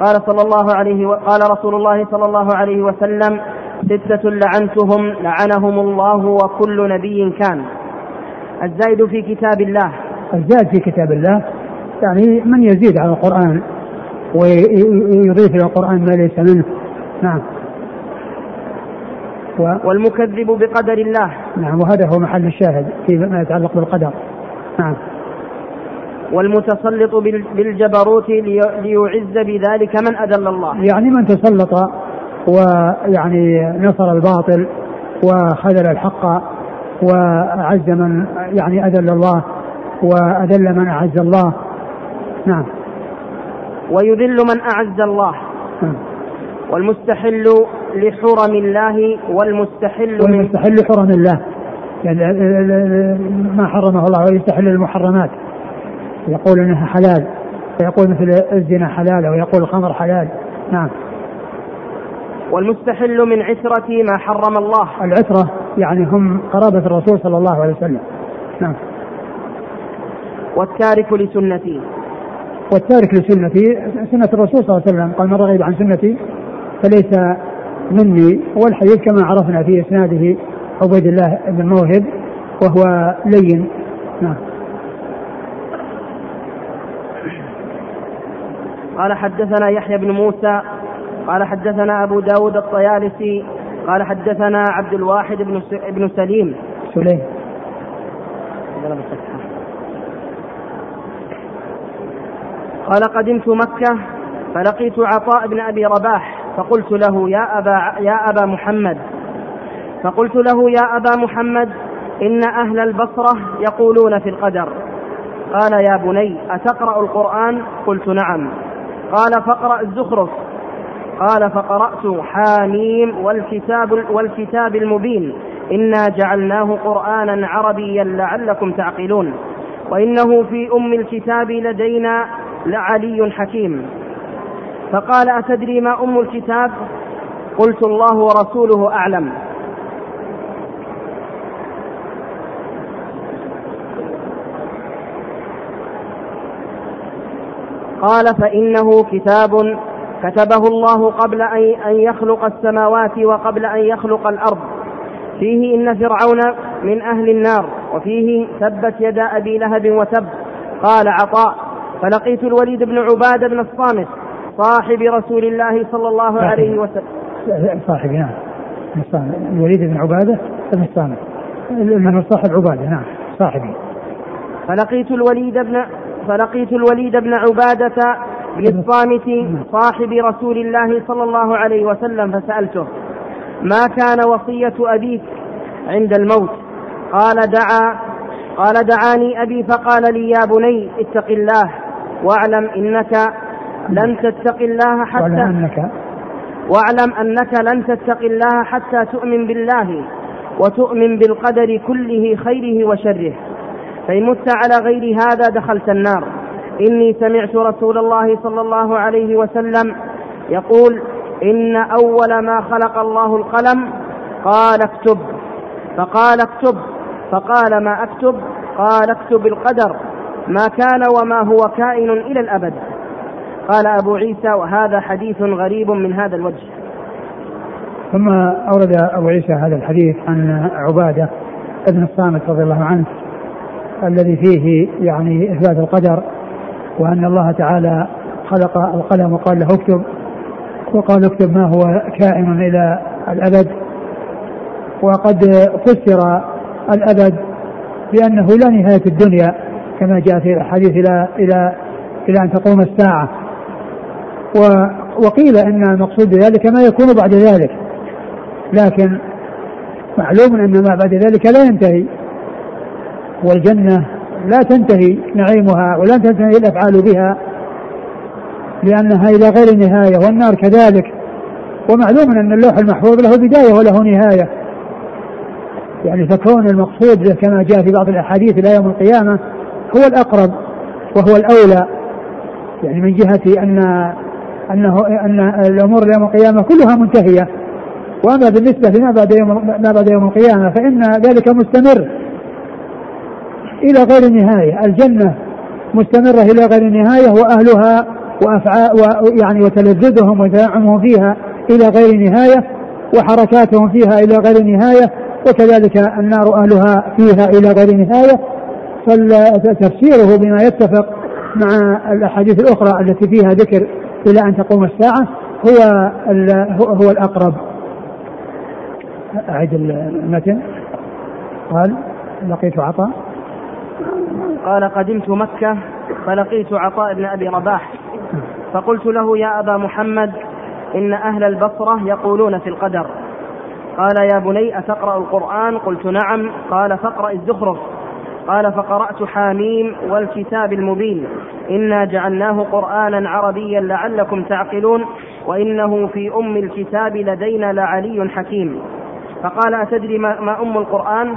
قال صلى الله عليه و... قال رسول الله صلى الله عليه وسلم ستة لعنتهم لعنهم الله وكل نبي كان. الزائد في كتاب الله. الزائد في كتاب الله يعني من يزيد على القرآن ويضيف إلى القرآن ما ليس منه. نعم. و والمكذب بقدر الله. نعم وهذا هو محل الشاهد فيما يتعلق بالقدر. نعم. والمتسلط بالجبروت ليعز بذلك من أذل الله. يعني من تسلط ويعني نصر الباطل وخذل الحق وأعز من يعني أذل الله وأذل من أعز الله. نعم. ويذل من أعز الله. والمستحل لحرم الله والمستحل والمستحل لحرم الله. يعني ما حرمه الله ويستحل المحرمات يقول إنها حلال ويقول مثل الزنا حلال ويقول الخمر حلال. نعم. والمستحل من عترة ما حرم الله. العترة يعني هم قرابة الرسول صلى الله عليه وسلم. نعم. والتارك لسنتي. والتارك لسنتي سنة الرسول صلى الله عليه وسلم. قال من رغب عن سنتي فليس مني. والحديث كما عرفنا في إسناده عبيد الله بن موهب وهو لين. نعم. قال حدثنا يحيى بن موسى قال حدثنا أبو داود الطيالسي قال حدثنا عبد الواحد بن بن سليم. سليم. قال قدمت مكة فلقيت عطاء بن أبي رباح فقلت له يا أبا, يا أبا محمد. فقلت له يا أبا محمد إن أهل البصرة يقولون في القدر. قال يا بني أتقرأ القرآن؟ قلت نعم. قال فاقرأ الزخرف. قال فقرأت حاميم والكتاب والكتاب المبين. إنا جعلناه قرآنا عربيا لعلكم تعقلون. وإنه في أم الكتاب لدينا لعلي حكيم. فقال أتدري ما أم الكتاب؟ قلت الله ورسوله أعلم. قال فإنه كتاب كتبه الله قبل أن يخلق السماوات وقبل أن يخلق الأرض. فيه إن فرعون من أهل النار وفيه ثبت يدا أبي لهب وتب قال عطاء فلقيت الوليد بن عبادة بن الصامت صاحب رسول الله صلى الله عليه وسلم. صاحب نعم. الوليد بن عبادة بن الصامت. من صاحب عبادة نعم. صاحبي فلقيت الوليد بن فلقيت الوليد بن عبادة نعم. صاحب رسول الله صلى الله عليه وسلم فسألته ما كان وصية أبيك عند الموت قال دعا قال دعاني أبي فقال لي يا بني اتق الله واعلم إنك لن تتق الله حتى واعلم أنك واعلم أنك لن تتق الله حتى تؤمن بالله وتؤمن بالقدر كله خيره وشره فإن مت على غير هذا دخلت النار. إني سمعت رسول الله صلى الله عليه وسلم يقول إن أول ما خلق الله القلم قال اكتب. فقال اكتب. فقال ما أكتب؟ قال اكتب القدر. ما كان وما هو كائن إلى الأبد. قال أبو عيسى وهذا حديث غريب من هذا الوجه. ثم أورد أبو عيسى هذا الحديث عن عبادة ابن الصامت رضي الله عنه. الذي فيه يعني إثبات القدر وأن الله تعالى خلق القلم وقال له اكتب وقال اكتب ما هو كائن إلى الأبد. وقد فسر الأبد بأنه لا نهاية الدنيا كما جاء في الحديث إلى إلى إلى أن تقوم الساعة. وقيل إن المقصود بذلك ما يكون بعد ذلك لكن معلوم إن ما بعد ذلك لا ينتهي. والجنة لا تنتهي نعيمها ولا تنتهي الأفعال بها لأنها إلى غير نهايه والنار كذلك. ومعلوم أن اللوح المحفوظ له بداية وله نهاية. يعني فكون المقصود كما جاء في بعض الأحاديث إلى يوم القيامة هو الأقرب وهو الأولى. يعني من جهة أن أنه أن الأمور يوم القيامة كلها منتهية. وأما بالنسبة لما بعد يوم ما بعد يوم القيامة فإن ذلك مستمر. إلى غير نهايه الجنة مستمرة إلى غير نهايه وأهلها وافعال يعني وتلذذهم وتنعمهم فيها إلى غير نهايه وحركاتهم فيها إلى غير نهايه وكذلك النار أهلها فيها إلى غير نهايه فتفسيره بما يتفق مع الأحاديث الأخرى التي فيها ذكر إلى أن تقوم الساعة هو هو الأقرب. أعد المتن قال لقيت عطاء. قال قدمت مكة فلقيت عطاء بن أبي رباح. فقلت له يا أبا محمد إن أهل البصرة يقولون في القدر. قال يا بني أتقرأ القرآن؟ قلت نعم. قال فاقرأ الزخرف. قال فقرأت حاميم والكتاب المبين. إنا جعلناه قرآنا عربيا لعلكم تعقلون وإنه في أم الكتاب لدينا لعلي حكيم. فقال أتدري ما, ما أم القرآن؟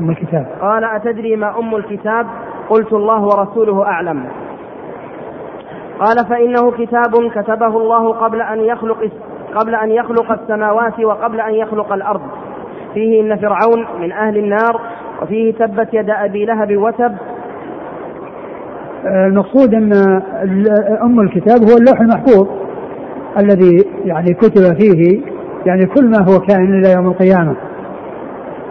أم الكتاب. قال أتدري ما أم الكتاب؟ قلت الله ورسوله أعلم. قال فإنه كتاب كتبه الله قبل أن يخلق قبل أن يخلق السماوات وقبل أن يخلق الأرض. فيه إن فرعون من أهل النار وفيه تبت يد أبي لهب وتب. المقصود أن أم الكتاب هو اللوح المحفوظ الذي يعني كتب فيه يعني كل ما هو كائن إلى يوم القيامة.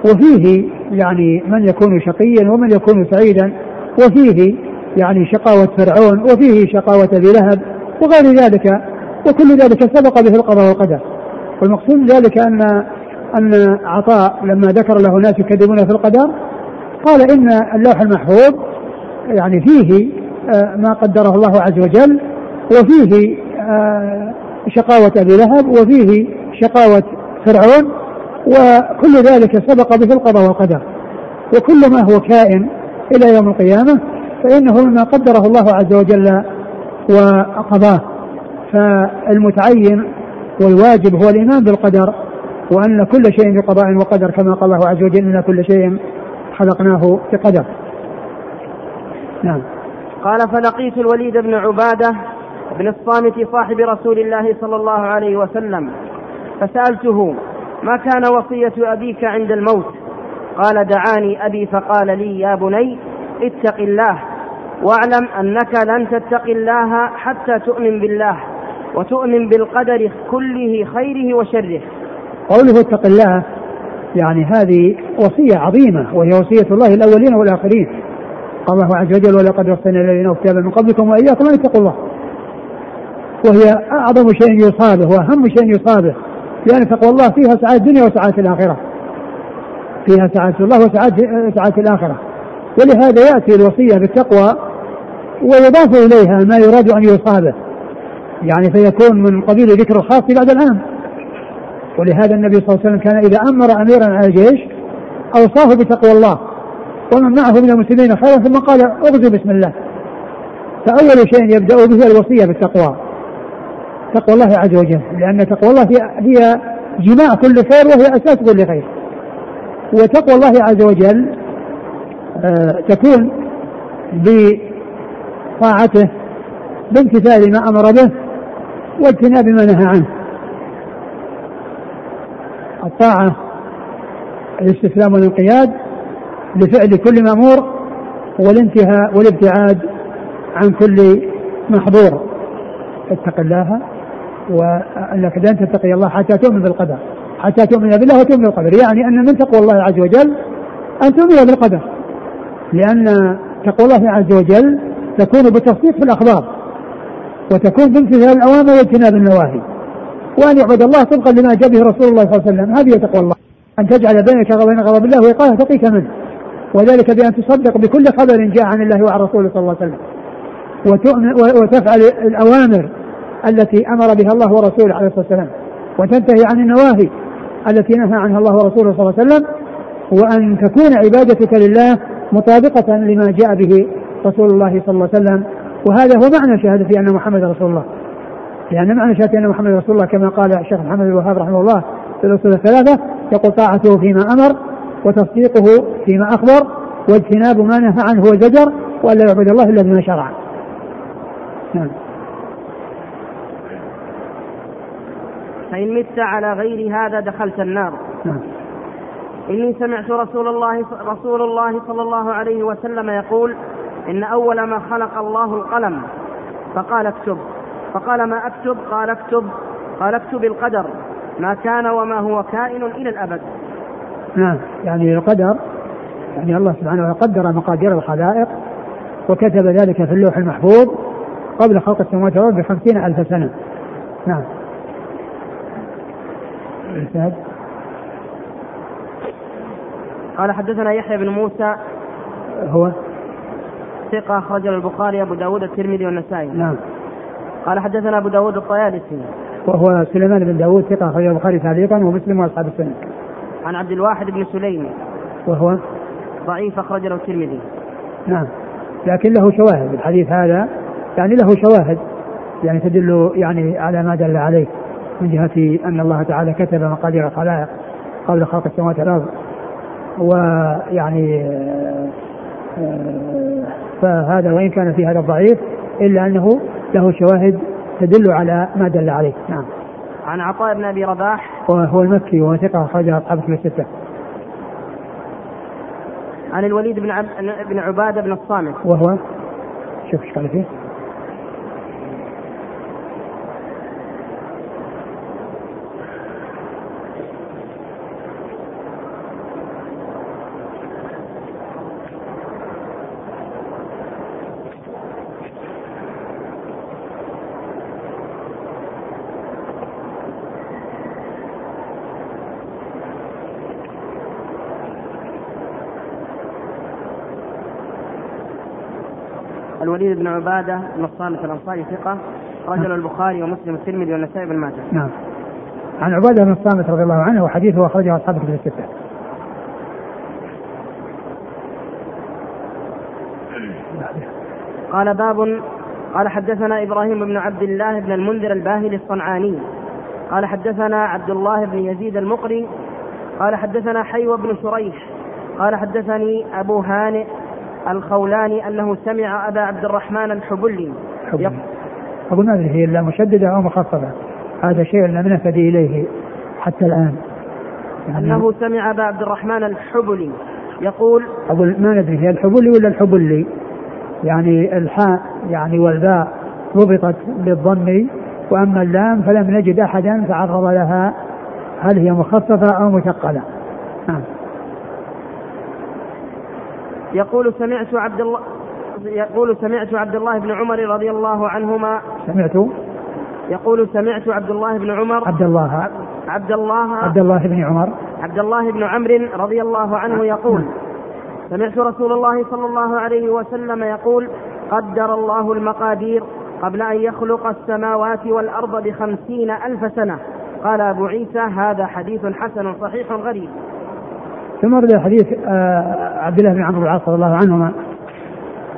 وفيه يعني من يكون شقيا ومن يكون سعيدا وفيه يعني شقاوة فرعون وفيه شقاوة أبي لهب وغير ذلك وكل ذلك سبق به القضاء والقدر. والمقصود ذلك أن أن عطاء لما ذكر له ناس يكذبون في القدر قال إن اللوح المحفوظ يعني فيه آه، ما قدره الله عز وجل وفيه آه، شقاوة أبي لهب وفيه شقاوة فرعون وكل ذلك سبق به القضاء والقدر. وكل ما هو كائن إلى يوم القيامة فإنه مما قدره الله عز وجل وقضاه فالمتعين والواجب هو الإيمان بالقدر وأن كل شيء بقضاء وقدر كما قال الله عز وجل إن كل شيء خلقناه بقدر. نعم. قال فلقيت الوليد بن عبادة بن الصامت صاحب رسول الله صلى الله عليه وسلم فسألته ما كان وصية أبيك عند الموت؟ قال دعاني أبي فقال لي يا بني اتق الله واعلم أنك لن تتق الله حتى تؤمن بالله وتؤمن بالقدر كله خيره وشره. قوله اتق الله يعني هذه وصية عظيمة وهي وصية الله الأولين والآخرين. قال الله عز وجل ولقد وصينا الذين أوتوا من قبلكم وإياكم أن اتقوا الله. وهي أعظم شيء يصابه وأهم شيء يصابه. لأن تقوى الله فيها سعاده الدنيا وسعادة الآخرة. فيها سعادة الله وسعاده سعادة الآخرة. ولهذا يأتي الوصية بالتقوى ويضاف إليها ما يراد أن يصابه. يعني فيكون من قبيل ذكر الخاص بعد العام ولهذا النبي صلى الله عليه وسلم كان إذا أمر أميرا على الجيش أوصاه بتقوى الله. ومن معه من المسلمين خيرا ثم قال اغزوا بسم الله. فأول شيء يبدأ به الوصية بالتقوى. تقوى الله عز وجل لأن تقوى الله هي, جماع كل خير وهي أساس كل خير. وتقوى الله عز وجل آه تكون بطاعته بامتثال ما أمر به واجتناب ما نهى عنه. الطاعة الاستسلام والانقياد لفعل كل مأمور والانتهاء والابتعاد عن كل محظور. اتق الله. وأنك لن تتقي الله حتى تؤمن بالقدر حتى تؤمن بالله وتؤمن بالقدر يعني أن من تقوى الله عز وجل أن تؤمن بالقدر. لأن تقوى الله عز وجل تكون بالتصديق في الأخبار وتكون بامتثال الأوامر واجتناب النواهي. وأن يعبد الله طبقا لما جاء به رسول الله صلى الله عليه وسلم هذه تقوى الله. أن تجعل بينك وبين غضب الله وقايه تقيك منه. وذلك بأن تصدق بكل خبر جاء عن الله وعن رسوله صلى الله عليه وسلم. وتفعل الأوامر التي أمر بها الله ورسوله عليه الصلاة والسلام وتنتهي عن النواهي التي نهى عنها الله ورسوله صلى الله عليه وسلم وان تكون عبادتك لله مطابقة لما جاء به رسول الله صلى الله عليه وسلم وهذا هو معنى شهادة أن محمد رسول الله لأن معنى شهادة أن محمد رسول الله كما قال الشيخ محمد الوهاب رحمه الله في الاصول الثلاثة يقول طاعته فيما أمر وتصديقه فيما أخبر واجتناب ما نهى عنه وزجر والا يعبد الله إلا بما شرع. نعم. فإن مت على غير هذا دخلت النار. نعم. إني سمعت رسول الله رسول الله صلى الله عليه وسلم يقول إن أول ما خلق الله القلم فقال اكتب. فقال ما أكتب؟ قال اكتب. قال اكتب القدر. ما كان وما هو كائن إلى الأبد. نعم. يعني القدر يعني الله سبحانه وتعالى قدر مقادير الخلائق وكتب ذلك في اللوح المحفوظ قبل خلق السماوات والأرض بخمسين ألف سنة. نعم. الإسناد قال حدثنا يحيى بن موسى. هو؟ ثقة أخرج البخاري أبو داود الترمذي والنسائي. نعم. قال حدثنا أبو داود الطيالسي. وهو سليمان بن داود ثقة أخرج البخاري تعليقا ومسلم وأصحاب السنة. عن عبد الواحد بن سليم. وهو؟ ضعيف أخرج له الترمذي. نعم. لكن له شواهد الحديث هذا يعني له شواهد يعني تدل يعني على ما دل عليه. من جهة أن الله تعالى كتب مقادير الخلائق قبل خلق السماوات والأرض. ويعني آه، فهذا وإن كان في هذا الضعيف إلا أنه له شواهد تدل على ما دل عليه. نعم. عن عطاء بن أبي رباح. وهو المكي وهو ثقة أخرجها أصحاب كتب الستة. عن الوليد بن عب... بن عبادة بن الصامت. وهو شوف إيش قال فيه. الوليد بن عبادة بن الصامت الأنصاري ثقة رجل البخاري ومسلم والترمذي والنسائي بن ماجه. نعم. عن عبادة بن الصامت رضي الله عنه وحديثه أخرجه أصحاب الكتب الستة. قال باب قال حدثنا إبراهيم بن عبد الله بن المنذر الباهلي الصنعاني قال حدثنا عبد الله بن يزيد المقري قال حدثنا حيوى بن شريح قال حدثني أبو هانئ الخولاني أنه سمع أبا عبد الرحمن الحبلي. أقول ما أدري هي إلا مشددة أو مخففة هذا شيء لم نهتدي إليه حتى الآن. يعني أنه سمع أبا عبد الرحمن الحبلي. يقول أقول ما ندري هي الحبلي ولا الحبلي؟ يعني الحاء يعني والباء ضبطت بالضم وأما اللام فلم نجد أحدا تعرض لها. هل هي مخففة أو مثقلة نعم. يقول سمعت عبد الله يقول سمعت عبد الله بن عمر رضي الله عنهما. سمعت يقول سمعت عبد الله بن عمر. عبد الله. عبد الله عبد الله بن عمر. عبد الله بن عمرو رضي الله عنه يقول سمعت رسول الله صلى الله عليه وسلم يقول قدر الله المقادير قبل أن يخلق السماوات والأرض بخمسين ألف سنة. قال أبو عيسى هذا حديث حسن صحيح غريب. ثم ورد حديث آه، عبد الله بن عمرو العاص رضي الله عنهما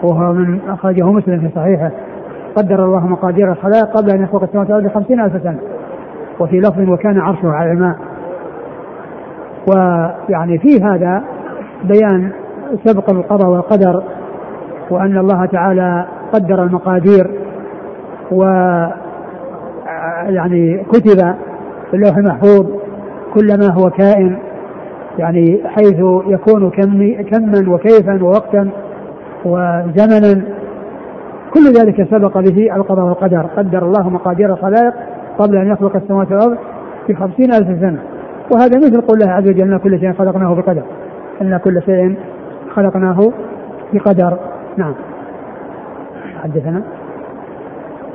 وهو من أخرجه مسلم في صحيحه قدر الله مقادير الخلائق قبل أن يخلق السماوات والأرض بخمسين ألف سنة وفي لفظ وكان عرشه على الماء. ويعني في هذا بيان سبق القضاء والقدر وأن الله تعالى قدر المقادير و يعني كتب في اللوح المحفوظ كل ما هو كائن يعني حيث يكون كم كما وكيفا ووقتا وزمنا. كل ذلك سبق به القضاء والقدر. قدر الله مقادير الخلائق قبل أن يخلق السماوات والأرض في خمسين ألف سنة. وهذا مثل قول الله عز وجل إن كل شيء خلقناه بقدر. إن كل شيء خلقناه بقدر. نعم. حدثنا؟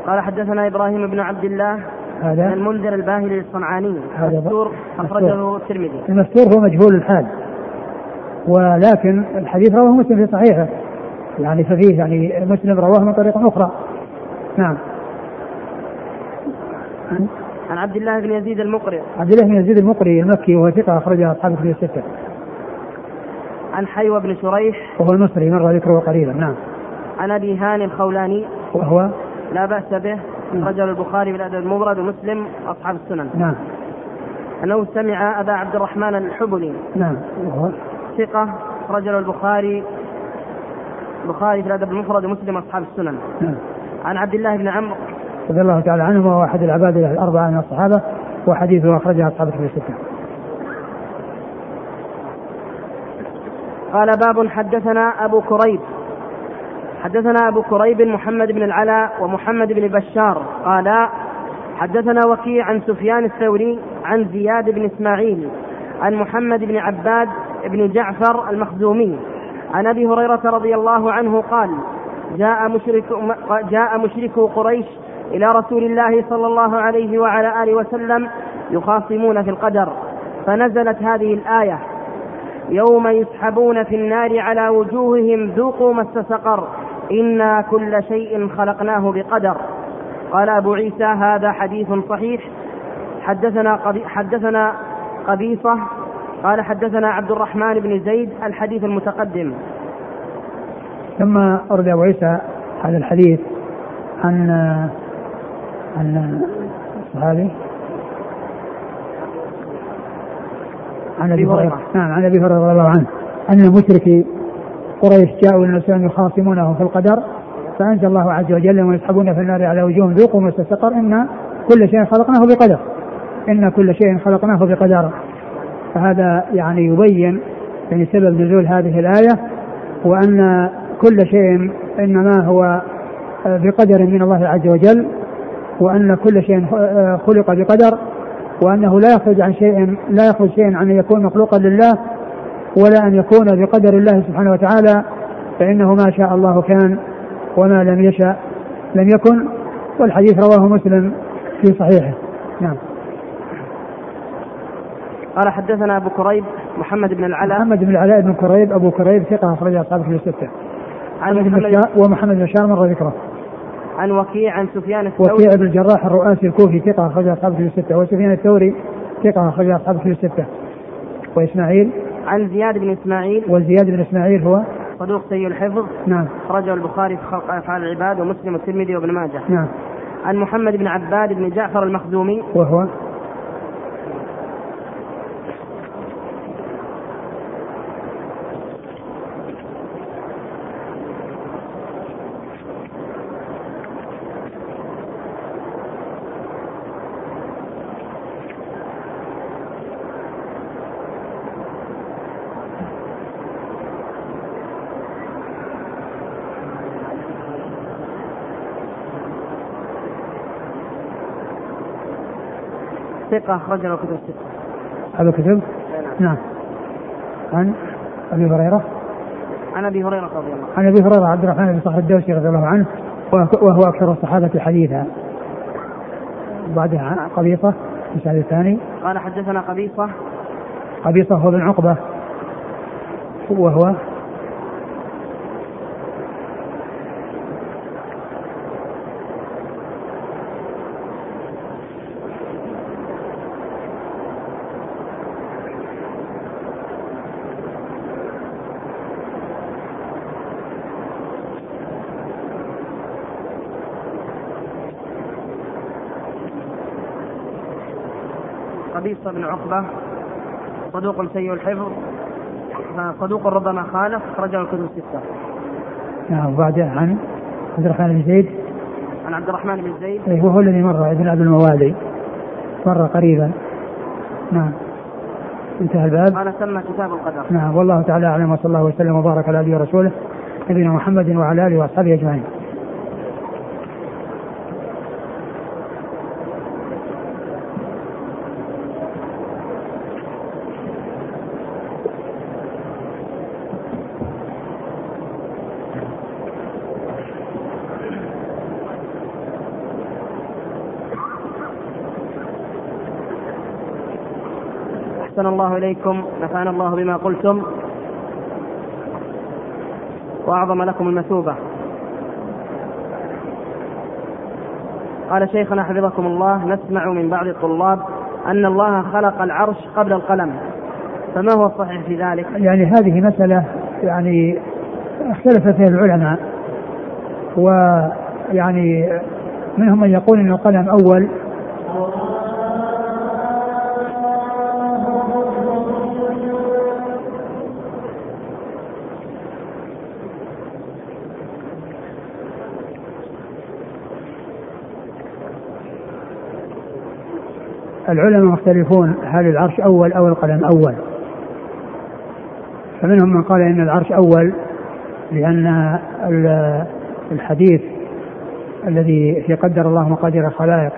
قال حدثنا إبراهيم بن عبد الله هذا؟ المنذر الباهلي الصنعاني هذا مستور أخرجه الترمذي. المستور هو مجهول الحال. ولكن الحديث رواه مسلم في صحيحه. يعني ففيه يعني مسلم رواه من طريق أخرى. نعم. عن عبد الله بن يزيد المقري. عبد الله بن يزيد المقري المكي وهو ثقة اخرجه أصحاب الكتب الستة. عن حيوى بن شريح. وهو المصري مر ذكره قريبا نعم. عن أبي هاني الخولاني. وهو؟ لا بأس به. رجل البخاري بالادب المفرد ومسلم وأصحاب السنن. نعم. أنه سمع أبا عبد الرحمن الحبلي. نعم. ثقة رجل البخاري البخاري في الأدب المفرد ومسلم وأصحاب السنن. نعم. عن عبد الله بن عمرو. رضي الله تعالى عنه وهو أحد العباد الأربعة من الصحابة وحديثه أخرجه أصحاب الكتب الستة. قال باب حدثنا أبو كريب. حدثنا أبو كريب محمد بن العلاء ومحمد بن بشار قال حدثنا وكيع عن سفيان الثوري عن زياد بن إسماعيل عن محمد بن عباد بن جعفر المخزومي عن أبي هريرة رضي الله عنه قال جاء مشرك جاء مشركو قريش إلى رسول الله صلى الله عليه وعلى آله وسلم يخاصمون في القدر فنزلت هذه الآية يوم يسحبون في النار على وجوههم ذوقوا مس سقر أنا كل شيء خلقناه بقدر. قال ابو عيسى هذا حديث صحيح. حدثنا قبي حدثنا قبيصه. قال حدثنا عبد الرحمن بن زيد الحديث المتقدم. ثم أورد أبو عيسى هذا الحديث عن عن الصحابي عن أبي هريرة نعم عن أبي هريرة رضي الله عنه أن مشركي قريش جاءوا إلى الإسلام يخاصمونه في القدر فأنزل الله عز وجل ويسحبون في النار على وجوههم ذوقوا مس سقر إن كل شيء خلقناه بقدر إن كل شيء خلقناه بقدر. فهذا يعني يبين يعني سبب نزول هذه الآية وأن كل شيء إنما هو بقدر من الله عز وجل وأن كل شيء خلق بقدر وأنه لا يخرج عن شيء لا يخرج شيء عن أن يكون مخلوقا لله ولا أن يكون بقدر الله سبحانه وتعالى فإنه ما شاء الله كان وما لم يشاء لم يكن والحديث رواه مسلم في صحيحه. نعم. قال حدثنا أبو كريب محمد بن العلاء. محمد بن العلاء بن كريب أبو كريب ثقة اخرج أصحاب في الستة. عن محمد ومحمد بن بشار مر ذكره عن وكيع عن سفيان الثوري. وكيع بن الجراح الرؤاسي الكوفي ثقة اخرج أصحاب في الستة. وسفيان الثوري ثقة اخرج أصحاب في الستة. واسماعيل عن زياد بن إسماعيل. وزياد بن إسماعيل هو؟ صدوق سيء الحفظ. نعم. أخرجه البخاري في خلق أفعال العباد ومسلم والترمذي وابن ماجه. نعم. عن محمد بن عباد بن جعفر المخزومي. وهو؟ ثقة أخرج له كتب الستة. هذا الكتب نعم. عن أبي هريرة؟ عن أبي هريرة رضي الله عنه. عن أبي هريرة عبد الرحمن بن صخر الدوسي رضي الله عنه وهو أكثر الصحابة حديثا. بعدها قبيصة المثال الثاني. قال حدثنا قبيصة. قبيصة هو بن عقبة وهو قبيصة بن عقبة صدوق سيء الحفظ صدوق ربما خالف أخرجه الكتب الستة. نعم بعدها عن عبد الرحمن بن زيد عن عبد الرحمن بن زيد إيه، وهو الذي مر ابن عبد الموالي مر قريبا نعم انتهى الباب قال سمى كتاب القدر. نعم والله تعالى أعلم وصلى الله وسلم وبارك على نبينا ورسوله نبينا محمد وعلى آله وأصحابه أجمعين. أحسن الله إليكم نفعنا الله بما قلتم وأعظم لكم المثوبة قال شيخنا حفظكم الله نسمع من بعض الطلاب أن الله خلق العرش قبل القلم فما هو الصحيح في ذلك؟ يعني هذه مسألة يعني اختلف فيها العلماء ويعني منهم من يقول إن القلم أول العلماء مختلفون هل العرش أول أو القلم أول. فمنهم من قال إن العرش أول لأن الحديث الذي في قدر الله مقادير الخلائق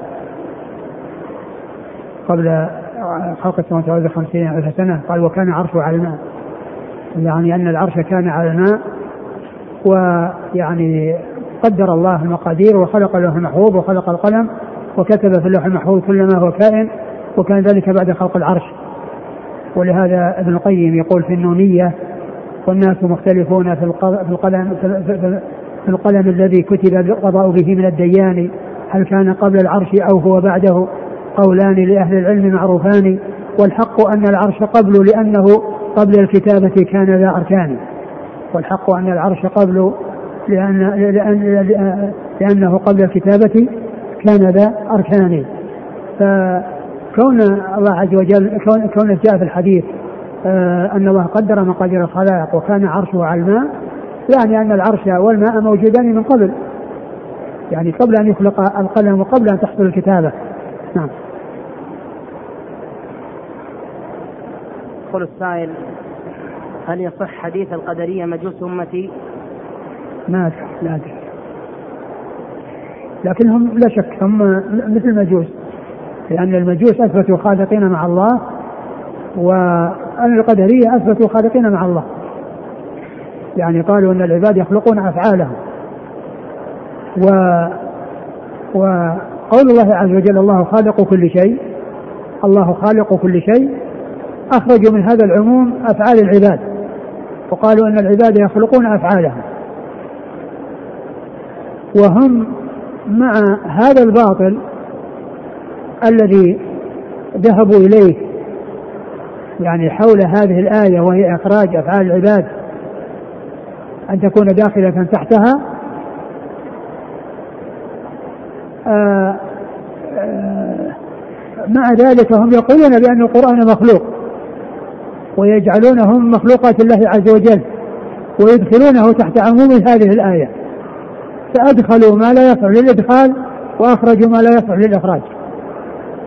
قبل خلق السماوات والأرض خمسين ألف سنة قال وكان عرشه على الماء. يعني أن العرش كان على الماء ويعني قدر الله المقادير وخلق له المحبوب وخلق القلم وكتب في اللوح المحفوظ كل ما هو كائن وكان ذلك بعد خلق العرش. ولهذا ابن القيم يقول في النونية والناس مختلفون في القلم في القلم الذي كتب القضاء به من الديان. هل كان قبل العرش أو هو بعده؟ قولان لأهل العلم معروفان. والحق أن العرش قبل لأنه قبل الكتابة كان ذا أركان. والحق أن العرش قبل لأن لأن لأنه قبل الكتابة كان ذا أركان فكون الله عز وجل كون, كون جاء في الحديث آه أن الله قدر مقادير الخلائق وكان عرشه على الماء يعني أن العرش والماء موجودان من قبل. يعني قبل أن يخلق القلم وقبل أن تحصل الكتابة. نعم. يقول السائل هل يصح حديث القدرية مجوس أمتي؟ ما أدري لا أدري. لكنهم لا شك هم مثل المجوس لأن المجوس أثبتوا خالقين مع الله وأن القدرية أثبتوا خالقين مع الله. يعني قالوا أن العباد يخلقون أفعالهم. و وقول الله عز وجل الله خالق كل شيء الله خالق كل شيء أخرجوا من هذا العموم أفعال العباد. وقالوا أن العباد يخلقون أفعالهم. وهم مع هذا الباطل الذي ذهبوا إليه يعني حول هذه الآية وهي إخراج أفعال العباد أن تكون داخلة تحتها. آآ آآ مع ذلك هم يقولون بأن القرآن مخلوق ويجعلونه من مخلوقات الله عز وجل ويدخلونه تحت عموم هذه الآية. فأدخلوا ما لا يصلح للإدخال وأخرجوا ما لا يصلح للإخراج.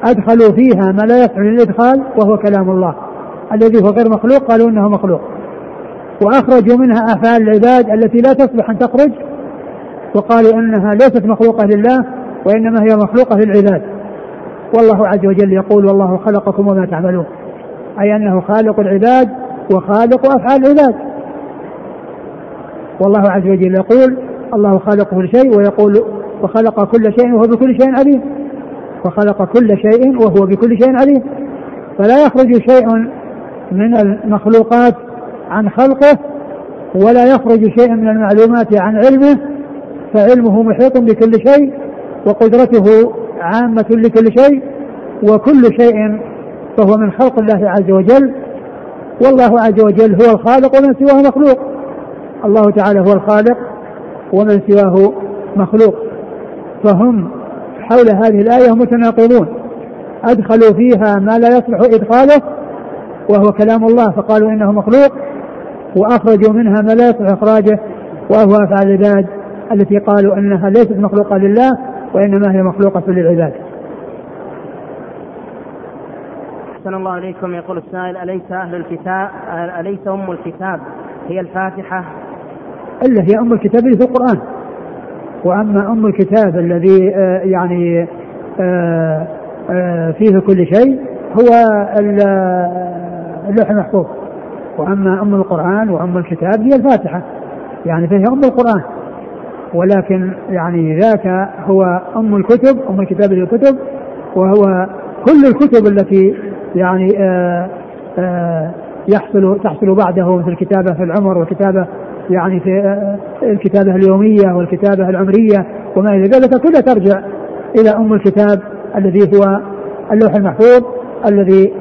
أدخلوا فيها ما لا يصلح للإدخال وهو كلام الله. الذي هو غير مخلوق قالوا إنه مخلوق. وأخرجوا منها أفعال العباد التي لا تصلح أن تخرج وقالوا إنها ليست مخلوقة لله وإنما هي مخلوقة للعباد. والله عز وجل يقول والله خلقكم وما تعملون. أي أنه خالق العباد وخالق أفعال العباد. والله عز وجل يقول الله خالق كل شيء ويقول وخلق كل شيء وهو بكل شيء عليم. وخلق كل شيء وهو بكل شيء عليم. فلا يخرج شيء من المخلوقات عن خلقه ولا يخرج شيء من المعلومات عن علمه. فعلمه محيط بكل شيء وقدرته عامة لكل شيء وكل شيء فهو من خلق الله عز وجل. والله عز وجل هو الخالق ومن سواه مخلوق. الله تعالى هو الخالق. ومن سواه مخلوق. فهم حول هذه الآية متناقضون. أدخلوا فيها ما لا يصلح إدخاله وهو كلام الله فقالوا إنه مخلوق وأخرجوا منها ما لا يصلح إخراجه وهو أفعال العباد التي قالوا أنها ليست مخلوقة لله وإنما هي مخلوقة للعباد. أحسن الله إليكم يقول السائل أليس أهل الكتاب أليس أم الكتاب؟ هي الفاتحة هي أم الكتاب اللي في القرآن. وأما أم الكتاب الذي آه، يعني آه، آه، فيه كل شيء هو اللوح المحفوظ. وأما أم القرآن وأم الكتاب هي الفاتحة. يعني فهي أم القرآن. ولكن يعني ذاك هو أم الكتب أم الكتاب الكتب وهو كل الكتب التي يعني آآ آآ يحصل تحصل بعده في الكتابة في العمر والكتابة. يعني في الكتابة اليومية والكتابة العمرية وما إلى ذلك كلها ترجع إلى أم الكتاب الذي هو اللوح المحفوظ الذي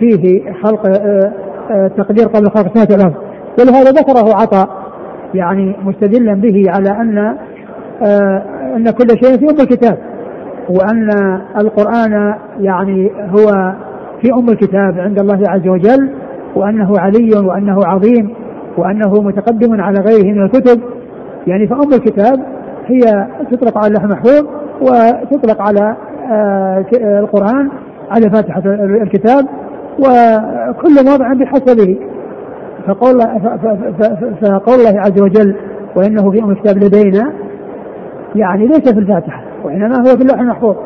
فيه خلق تقدير قبل خلق سنة الأرض ولهذا ذكره عطاء يعني مستدلا به على أن أن كل شيء في أم الكتاب وأن القرآن يعني هو في أم الكتاب عند الله عز وجل وأنه علي وأنه عظيم. وأنه متقدم على غيره من الكتب. يعني فأم الكتاب هي تطلق على اللوح المحفوظ وتطلق على آه، القرآن على فاتحة الكتاب وكل موضع بحسبه. فقول فقول الله عز وجل وإنه في أم الكتاب لدينا يعني ليس في الفاتحة وإنما هو في اللوح المحفوظ.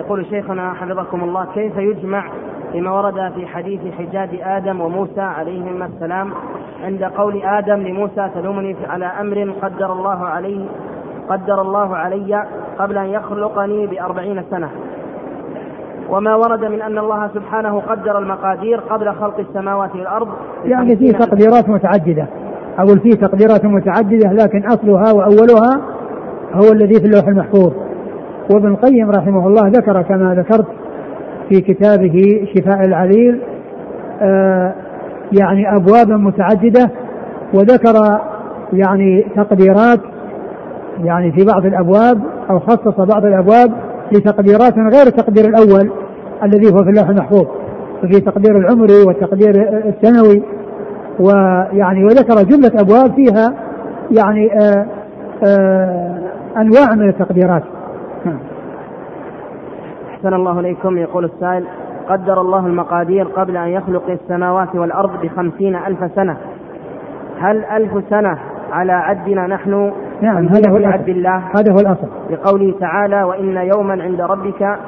يقول شيخنا حفظكم الله كيف يجمع فيما ورد في حديث حجاج آدم وموسى عليهما السلام عند قول آدم لموسى تلومني على أمر قدر الله علي قدر الله علي قبل أن يخلقني بأربعين سنة. وما ورد من أن الله سبحانه قدر المقادير قبل خلق السماوات والأرض يعني في تقديرات متعددة. أقول في تقديرات متعددة لكن أصلها وأولها هو الذي في اللوح المحفوظ. وابن القيم رحمه الله ذكر كما ذكرت في كتابه شفاء العليل آه يعني أبوابا متعددة وذكر يعني تقديرات يعني في بعض الأبواب أو خصص بعض الأبواب لتقديرات غير التقدير الأول الذي هو في اللوح المحفوظ ففي تقدير العمري والتقدير السنوي ويعني وذكر جملة أبواب فيها يعني آآ آآ أنواع من التقديرات. أحسن الله إليكم يقول السائل قدر الله المقادير قبل أن يخلق السماوات والأرض بخمسين ألف سنة. هل ألف سنة على عدنا نحن؟ نعم هذا هو الأصل. الله؟ هذا هو الأصل. لقوله تعالى وإن يوما عند ربك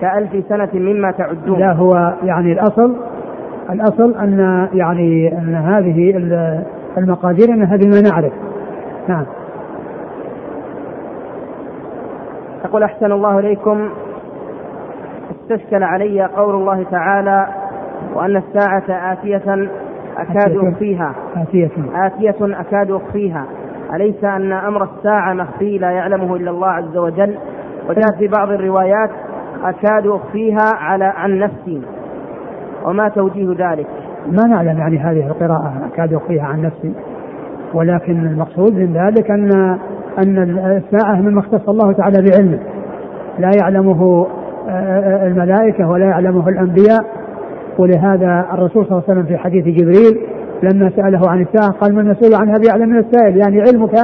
كألف سنة مما تعدون. لا هو يعني الأصل الأصل أن يعني أن هذه المقادير أنها بما نعرف. نعم. يقول أحسن الله إليكم استشكل علي قول الله تعالى وأن الساعة آتية أكاد أخفيها. آتية. آتية أكاد أخفيها. أليس أن أمر الساعة مخفي لا يعلمه إلا الله عز وجل؟ وجاء في بعض الروايات أكاد أخفيها على عن نفسي. وما توجيه ذلك؟ ما نعلم يعني هذه القراءة أكاد أخفيها عن نفسي. ولكن المقصود من ذلك أن أن الساعة مما اختص الله تعالى بعلمه. لا يعلمه الملائكة ولا يعلمه الأنبياء. ولهذا الرسول صلى الله عليه وسلم في حديث جبريل لما سأله عن الساعة قال من المسؤول عنها بأعلم من السائل؟ يعني علمك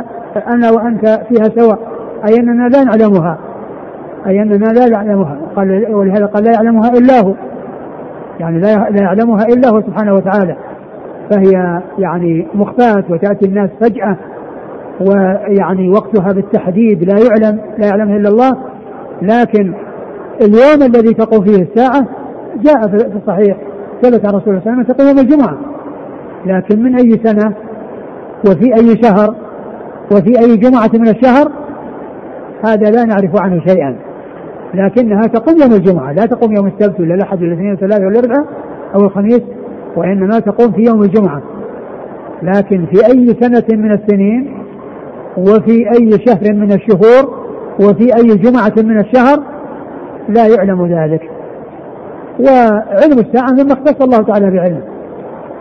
أنا وأنت فيها سواء. أي أننا لا نعلمها. أي أننا لا نعلمها. قال ولهذا قال لا يعلمها إلا هو. يعني لا يعلمها إلا هو سبحانه وتعالى. فهي يعني مخفاة وتأتي الناس فجأة ويعني وقتها بالتحديد لا يعلم لا يعلمه إلا الله. لكن اليوم الذي تقوم فيه الساعة جاء في الصحيح ثبت عن رسول الله صلى الله عليه وسلم تقوم يوم الجمعة. لكن من أي سنة؟ وفي أي شهر؟ وفي أي جمعة من الشهر؟ هذا لا نعرف عنه شيئا. لكنها تقوم يوم الجمعة لا تقوم يوم السبت ولا الأحد ولا الاثنين والثلاثة ولا الأربعاء أو الخميس وإنما تقوم في يوم الجمعة. لكن في أي سنة من السنين؟ وفي أي شهر من الشهور؟ وفي أي جمعة من الشهر؟ لا يعلم ذلك. وعلم الساعة مما اختص الله تعالى بعلمه.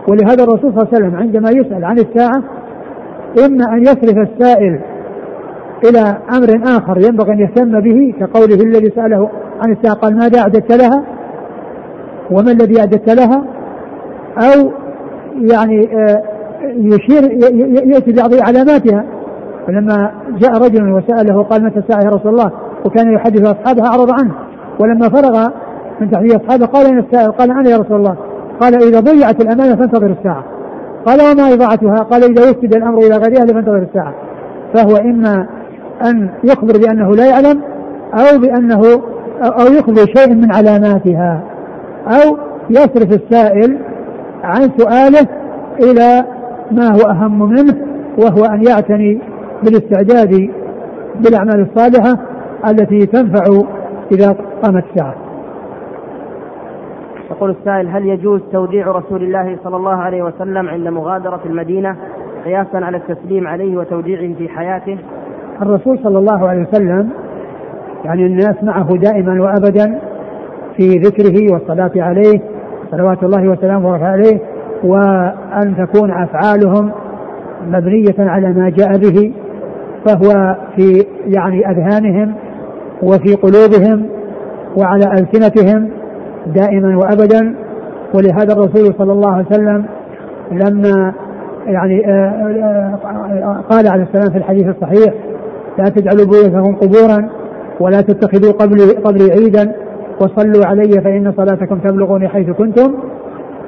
ولهذا الرسول صلى الله عليه وسلم عندما يسأل عن الساعة إما أن يصرف السائل إلى أمر آخر ينبغي أن يهتم به كقوله الذي سأله عن الساعة قال ماذا أعددت لها؟ وما الذي أعددت لها؟ أو يعني آه، يشير يأتي ببعض علاماتها. فلما جاء رجل وسأله قال متى الساعة يا رسول الله؟ وكان يحدث أصحابه أعرض عنه. ولما فرغ من تحديث أصحابه قال أين السائل قال أنا يا رسول الله. قال إذا ضيعت الأمانة فانتظر الساعة. قال وما إضاعتها؟ قال إذا وسد الأمر إلى غير أهله فانتظر الساعة. فهو إما أن يخبر بأنه لا يعلم أو بأنه أو يخبر شيء من علاماتها أو يصرف السائل عن سؤاله إلى ما هو أهم منه وهو أن يعتني بالاستعداد بالأعمال الصالحة التي تنفع إذا قامت الساعة يقول السائل هل يجوز توديع رسول الله صلى الله عليه وسلم عند مغادرة المدينة قياسا على التسليم عليه وتوديعه في حياته؟ الرسول صلى الله عليه وسلم يعني الناس معه دائما وابدا في ذكره والصلاة عليه صلوات الله وسلامه عليه وأن تكون أفعالهم مبنية على ما جاء به فهو في يعني أذهانهم وفي قلوبهم وعلى ألسنتهم دائما وأبدا. ولهذا الرسول صلى الله عليه وسلم لما يعني آه، آه، آه، قال عليه السلام في الحديث الصحيح لا تجعلوا بيوتكم قبورا ولا تتخذوا قبري قبري عيدا وصلوا علي فإن صلاتكم تبلغني حيث كنتم.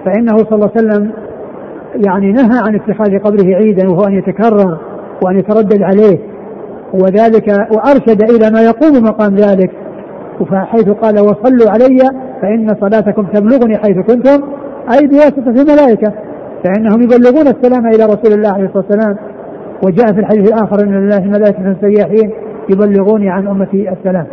فإنه صلى الله عليه وسلم يعني نهى عن اتخاذ قبره عيدا وهو أن يتكرر وأن يتردد عليه. وذلك وأرشد إلى ما يقوم مقام ذلك. حيث قال وصلوا علي فإن صلاتكم تبلغني حيث كنتم. أي بواسطة الملائكة. فإنهم يبلغون السلام إلى رسول الله عليه الصلاة والسلام. وجاء في الحديث الآخر أن لله ملائكة سياحين يبلغوني عن أمتي السلام.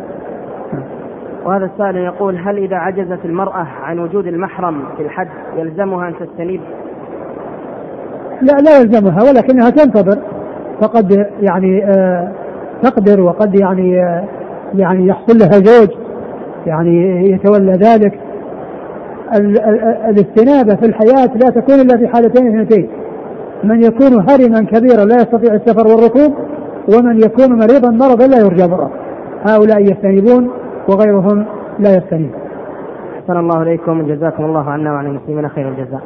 وهذا السائل يقول هل إذا عجزت المرأة عن وجود المحرم في الحج يلزمها أن تستنيب؟ لا لا يلزمها ولكنها تنتظر. فقد يعني آه تقدر وقد يعني آه يعني يحصل لها زوج يعني يتولى ذلك. الاستنابة في الحياة لا تكون إلا في حالتين اثنتين. من يكون هرما كبيرا لا يستطيع السفر والركوب ومن يكون مريضا مرضا لا يرجى برأه هؤلاء يستنيبون وغيرهم لا يستنيب. أحسن الله إليكم. جزاكم الله عنا وعن المسلمين خير الجزاء.